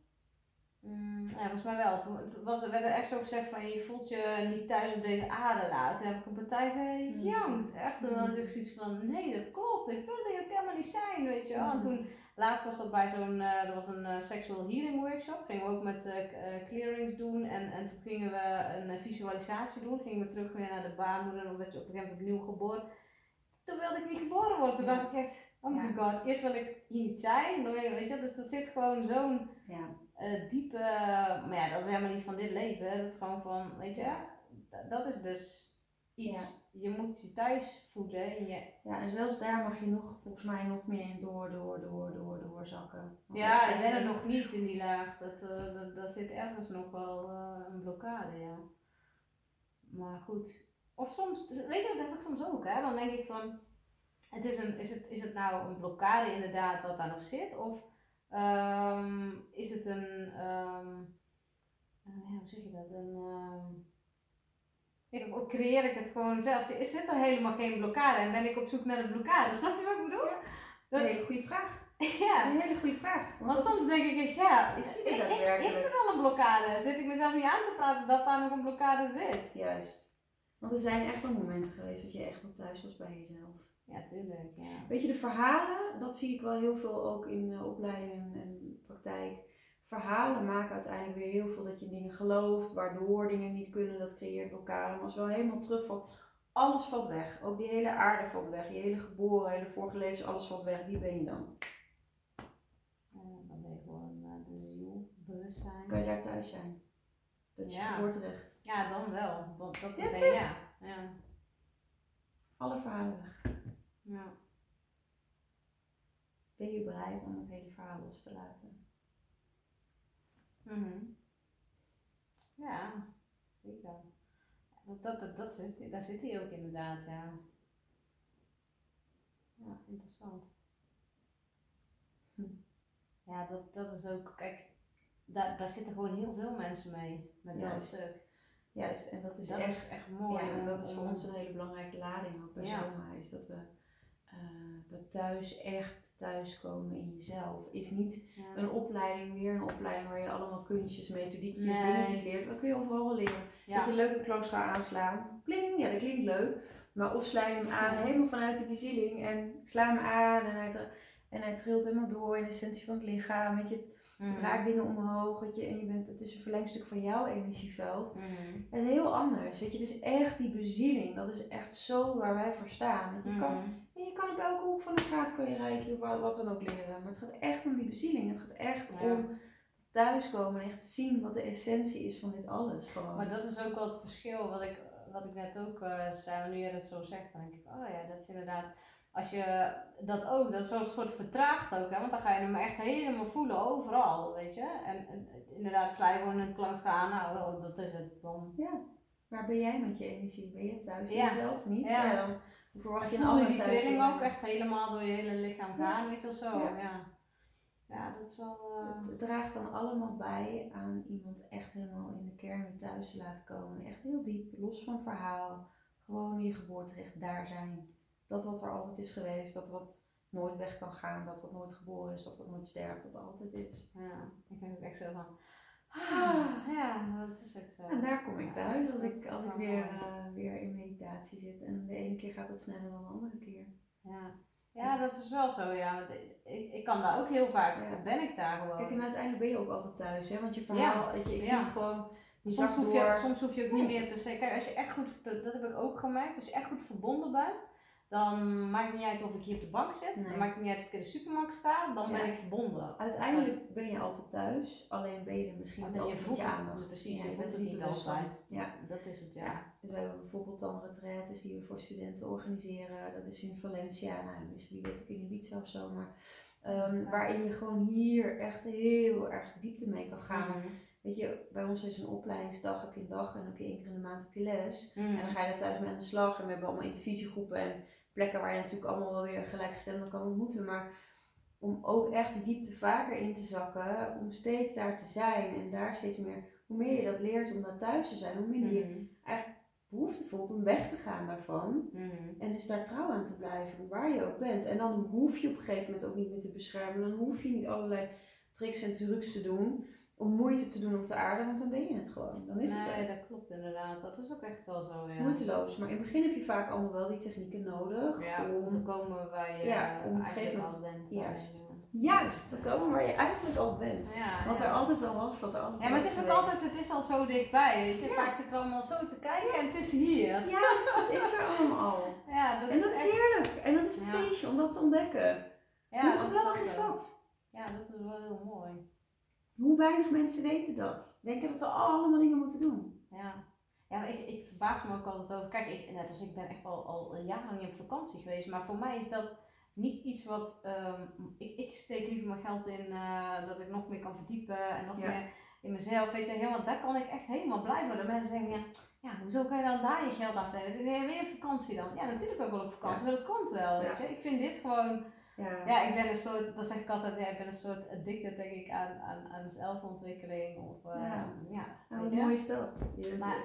Mm, ja, volgens mij wel. Toen, was, werd er echt zo gezegd van je voelt je niet thuis op deze aarde. Nou, toen heb ik een partij gejankt. Echt. En dan had ik zoiets van, nee dat klopt. Ik wil hier ook helemaal niet zijn, weet je wel. En toen, laatst was dat bij zo'n, uh, er was een uh, sexual healing workshop. Gingen we ook met uh, clearings doen. En, en toen gingen we een visualisatie doen. Gingen we terug weer naar de baarmoeder. En dan werd je op een gegeven moment opnieuw geboren. Toen wilde ik niet geboren worden. Toen dacht ik echt, oh my god. Eerst wil ik hier niet zijn. Weet je, dus er zit gewoon zo'n... Ja uh, diepe, maar ja, dat is helemaal niet van dit leven. Dat is gewoon van, weet je, dat is dus iets. Je moet je thuis voelen. En je... Ja, en zelfs daar mag je nog, volgens mij, nog meer in door, door, door, door, door zakken. ja, ik ben er nog niet in die laag. Dat, uh, dat, dat zit ergens nog wel uh, een blokkade, ja. Maar goed. Of soms, weet je, dat heb ik soms ook, hè. Dan denk ik van, het is, een, is, het, is het nou een blokkade inderdaad wat daar nog zit? Of Um, is het een, um, uh, ja, hoe zeg je dat? Een, um, ik, creëer ik het gewoon zelf? Is zit er helemaal geen blokkade en ben ik op zoek naar de blokkade? Snap je wat ik bedoel? Dat, een hele goede vraag. Ja. Dat is een hele goede vraag. Want, want soms denk ik echt, ja, is, is, is, er wel een blokkade? Zit ik mezelf niet aan te praten dat daar nog een blokkade zit? Juist. Want er zijn echt wel momenten geweest dat je echt wel thuis was bij jezelf. Ja, tuurlijk. Ja. Weet je, de verhalen, dat zie ik wel heel veel ook in uh, opleidingen en praktijk. Verhalen maken uiteindelijk weer heel veel dat je dingen gelooft, waardoor dingen niet kunnen, dat creëert blokkade. Maar als wel helemaal terugvalt, alles valt weg. Ook die hele aarde valt weg. Je hele geboren, hele vorige levens, alles valt weg. Wie ben je dan? dan ben je gewoon uh, de ziel, bewustzijn. Kan je daar thuis zijn? Dat is je geboorterecht. Ja, dan wel. Dat, dat is ja. ja. Alle verhalen weg. Ja. Ben je bereid om het hele verhaal los te laten? Mm Ja, zeker. Dat, dat, dat, dat zit, daar zit hij ook inderdaad, ja. Ja, interessant. Hm. Ja, dat, dat is ook, kijk, daar, daar zitten gewoon heel veel mensen mee met dat stuk. Juist, en dat is, dat echt, is echt mooi. Ja, en dat is voor ons een hele belangrijke lading ook bij ja. Zoma, is dat we uh, dat thuis echt thuiskomen in jezelf. Is niet een opleiding, weer een opleiding waar je allemaal kunstjes, methodiekjes, nee. dingetjes leert. Dat kun je overal wel leren. Dat je een leuke close gaat aanslaan. Pling, ja dat klinkt leuk. Maar of sla je hem aan helemaal vanuit de bezieling en sla hem aan en hij, en hij trilt helemaal door in de essentie van het lichaam. Weet je, het mm. raakt dingen omhoog, weet je, en je bent, het is een verlengstuk van jouw energieveld. Mm. Het is heel anders, weet je, het is echt die bezieling, dat is echt zo waar wij voor staan. Dat je, kan, mm. je kan op elke hoek van de straat kun je rijken, wat, wat dan ook leren, maar het gaat echt om die bezieling, het gaat echt om thuiskomen en echt zien wat de essentie is van dit alles. Gewoon. Maar dat is ook wel het verschil wat ik, wat ik net ook uh, zei, nu je dat zo zegt, dan denk ik, oh ja, dat is inderdaad als je dat ook, dat is zo'n soort vertraagd ook, hè, want dan ga je hem echt helemaal voelen overal, weet je. En, en inderdaad, sla je gewoon een klank gaan, nou, oh, dat is het. Dan... Ja. Waar ben jij met je energie? Ben je thuis jezelf niet? Ja. dan verwacht je een voel je ander die trilling zijn. ook echt helemaal door je hele lichaam gaan, weet je wel zo. Ja. Ja, ja. dat is wel... eh, Het draagt dan allemaal bij aan iemand echt helemaal in de kern thuis te laten komen. Echt heel diep, los van verhaal. Gewoon je geboorterecht daar zijn. Dat wat er altijd is geweest, dat wat nooit weg kan gaan, dat wat nooit geboren is, dat wat nooit sterft, dat altijd is. Ja, ik denk ook echt zo van. Ah, ja, dat is ook zo. En daar kom ik thuis als ik, als ik weer, eh, weer in meditatie zit. En de ene keer gaat het sneller dan de andere keer. Ja. ja, dat is wel zo, ja. Want ik, ik kan daar ook heel vaak, Ja. ben ik daar gewoon. Kijk, en uiteindelijk ben je ook altijd thuis, hè? Want je verhaal, weet je, ik zie het gewoon, soms, hoef je, soms hoef je ook niet meer per se. Kijk, als je echt goed, dat, dat heb ik ook gemerkt, als je echt goed verbonden bent, dan maakt het niet uit of ik hier op de bank zit, Nee. dan maakt het niet uit of ik in de supermarkt sta, dan Ja. ben ik verbonden. Uiteindelijk ben je altijd thuis, alleen ben je er misschien niet je altijd voelt met je het, aandacht. precies, Ja, je voelt het niet altijd. Ja. Dat is het, ja. Ja. Dus we hebben bijvoorbeeld dan retraites die we voor studenten organiseren. Dat is in Valencia, nou, dus wie weet ook in Ibiza of zo. Maar ehm, waarin je gewoon hier echt heel erg de diepte mee kan gaan. Mhm. weet je, bij ons is een opleidingsdag, heb je een dag en dan heb je één keer in de maand heb je les. Mhm. En dan ga je er thuis mee aan de slag. En we hebben allemaal intervisiegroepen en plekken waar je natuurlijk allemaal wel weer gelijkgestemden kan ontmoeten. Maar om ook echt die diepte vaker in te zakken, om steeds daar te zijn en daar steeds meer, hoe meer je dat leert om daar thuis te zijn, hoe minder je Mhm. behoefte voelt om weg te gaan daarvan. Mhm. En dus daar trouw aan te blijven, waar je ook bent. En dan hoef je op een gegeven moment ook niet meer te beschermen. Dan hoef je niet allerlei tricks en trucs te doen om moeite te doen op de aarde, want dan ben je het gewoon. Dan is het nee, er. dat klopt inderdaad. Dat is ook echt wel zo. Het is ja. moeiteloos. Maar in het begin heb je vaak allemaal wel die technieken nodig. Ja, om te komen waar je Ja, om eigenlijk al bent. juist. Juist, te komen waar je eigenlijk al bent. Ja, Wat er altijd al was, wat er altijd Ja, maar het is ook geweest. altijd, het is al zo dichtbij, weet je. Vaak zitten we allemaal zo te kijken en het is hier. Juist, het is er allemaal. Ja, dat En is dat is heerlijk. En dat is een feestje om dat te ontdekken. Ja, Hoe dat geweldig wel is dat? Ja, dat is wel heel mooi. Hoe weinig mensen weten dat. Denken dat we allemaal dingen moeten doen. Ja. Ja, ik, ik verbaas me ook altijd over. Kijk, ik, net als ik ben echt al, al jarenlang op vakantie geweest, maar voor mij is dat niet iets wat. ehm, ik, ik steek liever mijn geld in eh, dat ik nog meer kan verdiepen en nog Ja. meer in mezelf. Weet je, helemaal, daar kan ik echt helemaal blij worden. Mensen zeggen, ja, ja, hoezo kan je dan daar je geld aan steken? Nee, weer op vakantie dan. Ja, natuurlijk ook wel op vakantie, maar dat komt wel. Weet je? Ik vind dit gewoon. Ja. Ja, ik ben een soort, dat zeg ik altijd, ja, ik ben een soort addicted denk ik aan, aan, aan zelfontwikkeling. Of, eh, Ja. ja, Nou, weet wat je. mooi is dat. Je bent Maar-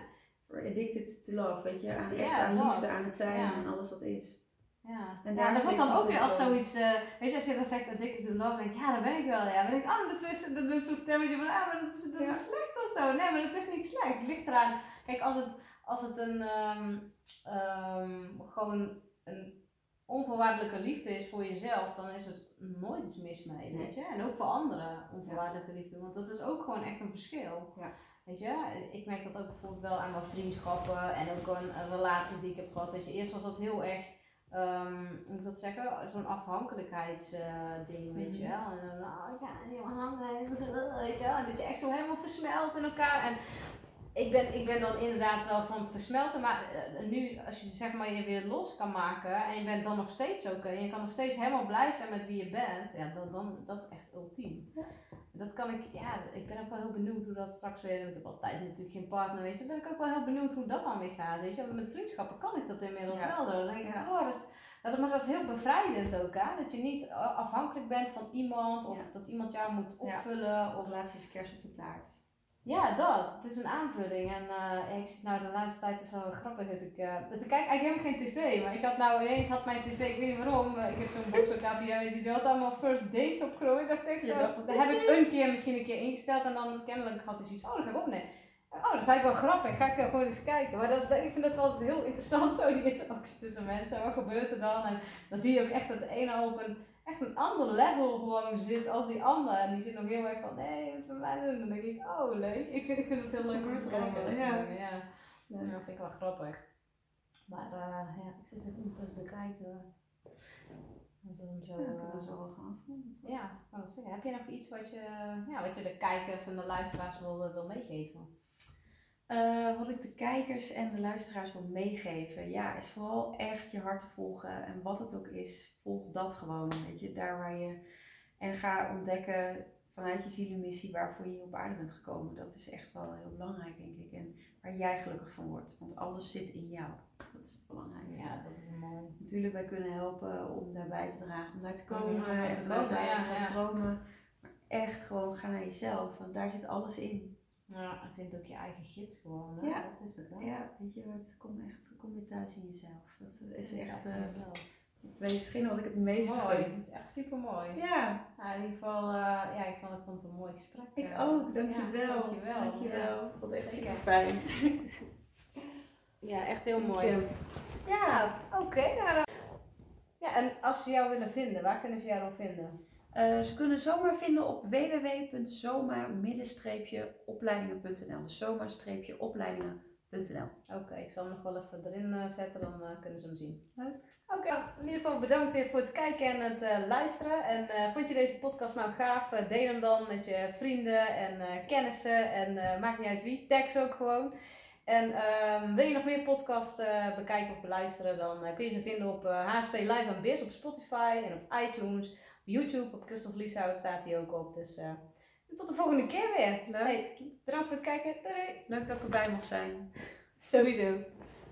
for addicted to love, weet je. Aan, echt Ja, aan liefde, aan het zijn Ja. en alles wat is. Ja, En daar ja, dat wordt dan ook weer als zoiets, eh, weet je, als je dan zegt addicted to love, denk ik, ja, dat ben ik wel, ja. Dan denk ik, oh, dat is dat is zo'n stemmetje van, ah, maar dat is, dat Ja. is slecht of zo. Nee, maar dat is niet slecht. Het ligt eraan, kijk, als het, als het een, ehm, ehm, gewoon een onvoorwaardelijke liefde is voor jezelf, dan is er nooit iets mis mee, Nee. weet je. En ook voor anderen, onvoorwaardelijke liefde, want dat is ook gewoon echt een verschil. Ja. Weet je, ik merk dat ook bijvoorbeeld wel aan mijn vriendschappen en ook aan relaties die ik heb gehad. Weet je, eerst was dat heel erg, ehm, hoe moet ik dat zeggen, zo'n afhankelijkheidsding, weet je Mhm. wel. En dan, oh, ga helemaal hangen, weet je wel. En dat je echt zo helemaal versmelt in elkaar. En ik ben, ik ben dan inderdaad wel van het versmelten, maar eh, nu als je zeg maar je weer los kan maken en je bent dan nog steeds oké en je kan nog steeds helemaal blij zijn met wie je bent, ja, dan, dan dat is echt ultiem. Ja. Dat kan ik, ja, ik ben ook wel heel benieuwd hoe dat straks weer, ik heb altijd natuurlijk geen partner, weet je, ben ik ook wel heel benieuwd hoe dat dan weer gaat, weet je. Met vriendschappen kan ik dat inmiddels Ja. wel. Dan denk ik, oh, dat, dat, maar dat is heel bevrijdend ook, hè, dat je niet eh, afhankelijk bent van iemand of Ja. dat iemand jou moet opvullen of Relaties kers op de taart. Ja, dat. Het is een aanvulling. En eh, ik zit nou de laatste tijd is wel grappig dat ik. eh dat ik kijk eigenlijk helemaal geen tv. Maar ik had nou ineens had mijn tv, ik weet niet waarom. eh, ik heb zo'n box op KPN, weet je, die had allemaal first dates opgenomen. Ik dacht echt zo. dat heb ik een keer misschien een keer ingesteld en dan kennelijk had hij zoiets. Oh, dat ga ik opnemen. Oh, dat is eigenlijk wel grappig. Ga ik dan gewoon eens kijken. Maar dat, dat- ik vind dat altijd heel interessant, zo die interactie tussen mensen. Wat gebeurt er dan? En dan zie je ook echt dat de ene al op een echt een ander level gewoon zit als die ander. En die zit nog heel erg van, nee, wat is bij mij doen? Dan denk ik, oh leuk. Ik vind, ik vind het heel leuk om te kijken. ja. Ja. Dat vind ik wel grappig. Maar eh, ja, ik zit even ondertussen te kijken. Dat is zo... Ja, ik eh, zo wel gaan ja, het zeggen. Heb je nog iets wat je, ja, wat je de kijkers en de luisteraars wil, wil meegeven? Uh, wat ik de kijkers en de luisteraars wil meegeven, ja, is vooral echt je hart te volgen. En wat het ook is, volg dat gewoon. Weet je, daar waar je. En ga ontdekken vanuit je zielenmissie waarvoor je op aarde bent gekomen. Dat is echt wel heel belangrijk, denk ik. En waar jij gelukkig van wordt. Want alles zit in jou. Dat is het belangrijkste. Ja, dat is mooi. Natuurlijk, wij kunnen helpen om daarbij te dragen, om daar te komen. en vanuit daar te gaan stromen. Maar echt gewoon ga naar jezelf. Want daar zit alles in. Ja, en vind ook je eigen gids gewoon. Hè? Ja. Dat is het, hè? Ja, weet je, het komt echt, kom weer thuis in jezelf. Dat is echt... Ja, uh, weet misschien wat ik het meest mooi. Het is echt super mooi. Ja. ja. In ieder geval, uh, ja, ik vond, ik vond het een mooi gesprek. Ik uh, ook, dankjewel. Ja, dankjewel. Dankjewel. Ja. vond het echt super fijn. ja, echt heel mooi. Ja, oké. Okay, nou, ja, en als ze jou willen vinden, waar kunnen ze jou dan vinden? Uh, ze kunnen zomaar vinden op www.zoma-opleidingen.nl. Dus zoma-opleidingen.nl. Oké, ik zal hem nog wel even erin uh, zetten, dan uh, kunnen ze hem zien. Leuk. Oké, okay. in ieder geval bedankt weer voor het kijken en het luisteren. En vond je deze podcast nou gaaf? deel hem dan met je vrienden en kennissen. En maakt niet uit wie, tag ook gewoon. En um, wil je nog meer podcasts bekijken of beluisteren, dan kun je ze vinden op HSP Live en Biz op Spotify en op iTunes. YouTube, op Christophe Lieshout staat hij ook op. Dus uh, tot de volgende keer weer. Leuk. Hey, bedankt voor het kijken. Doei. Leuk dat ik erbij mocht zijn. Sowieso.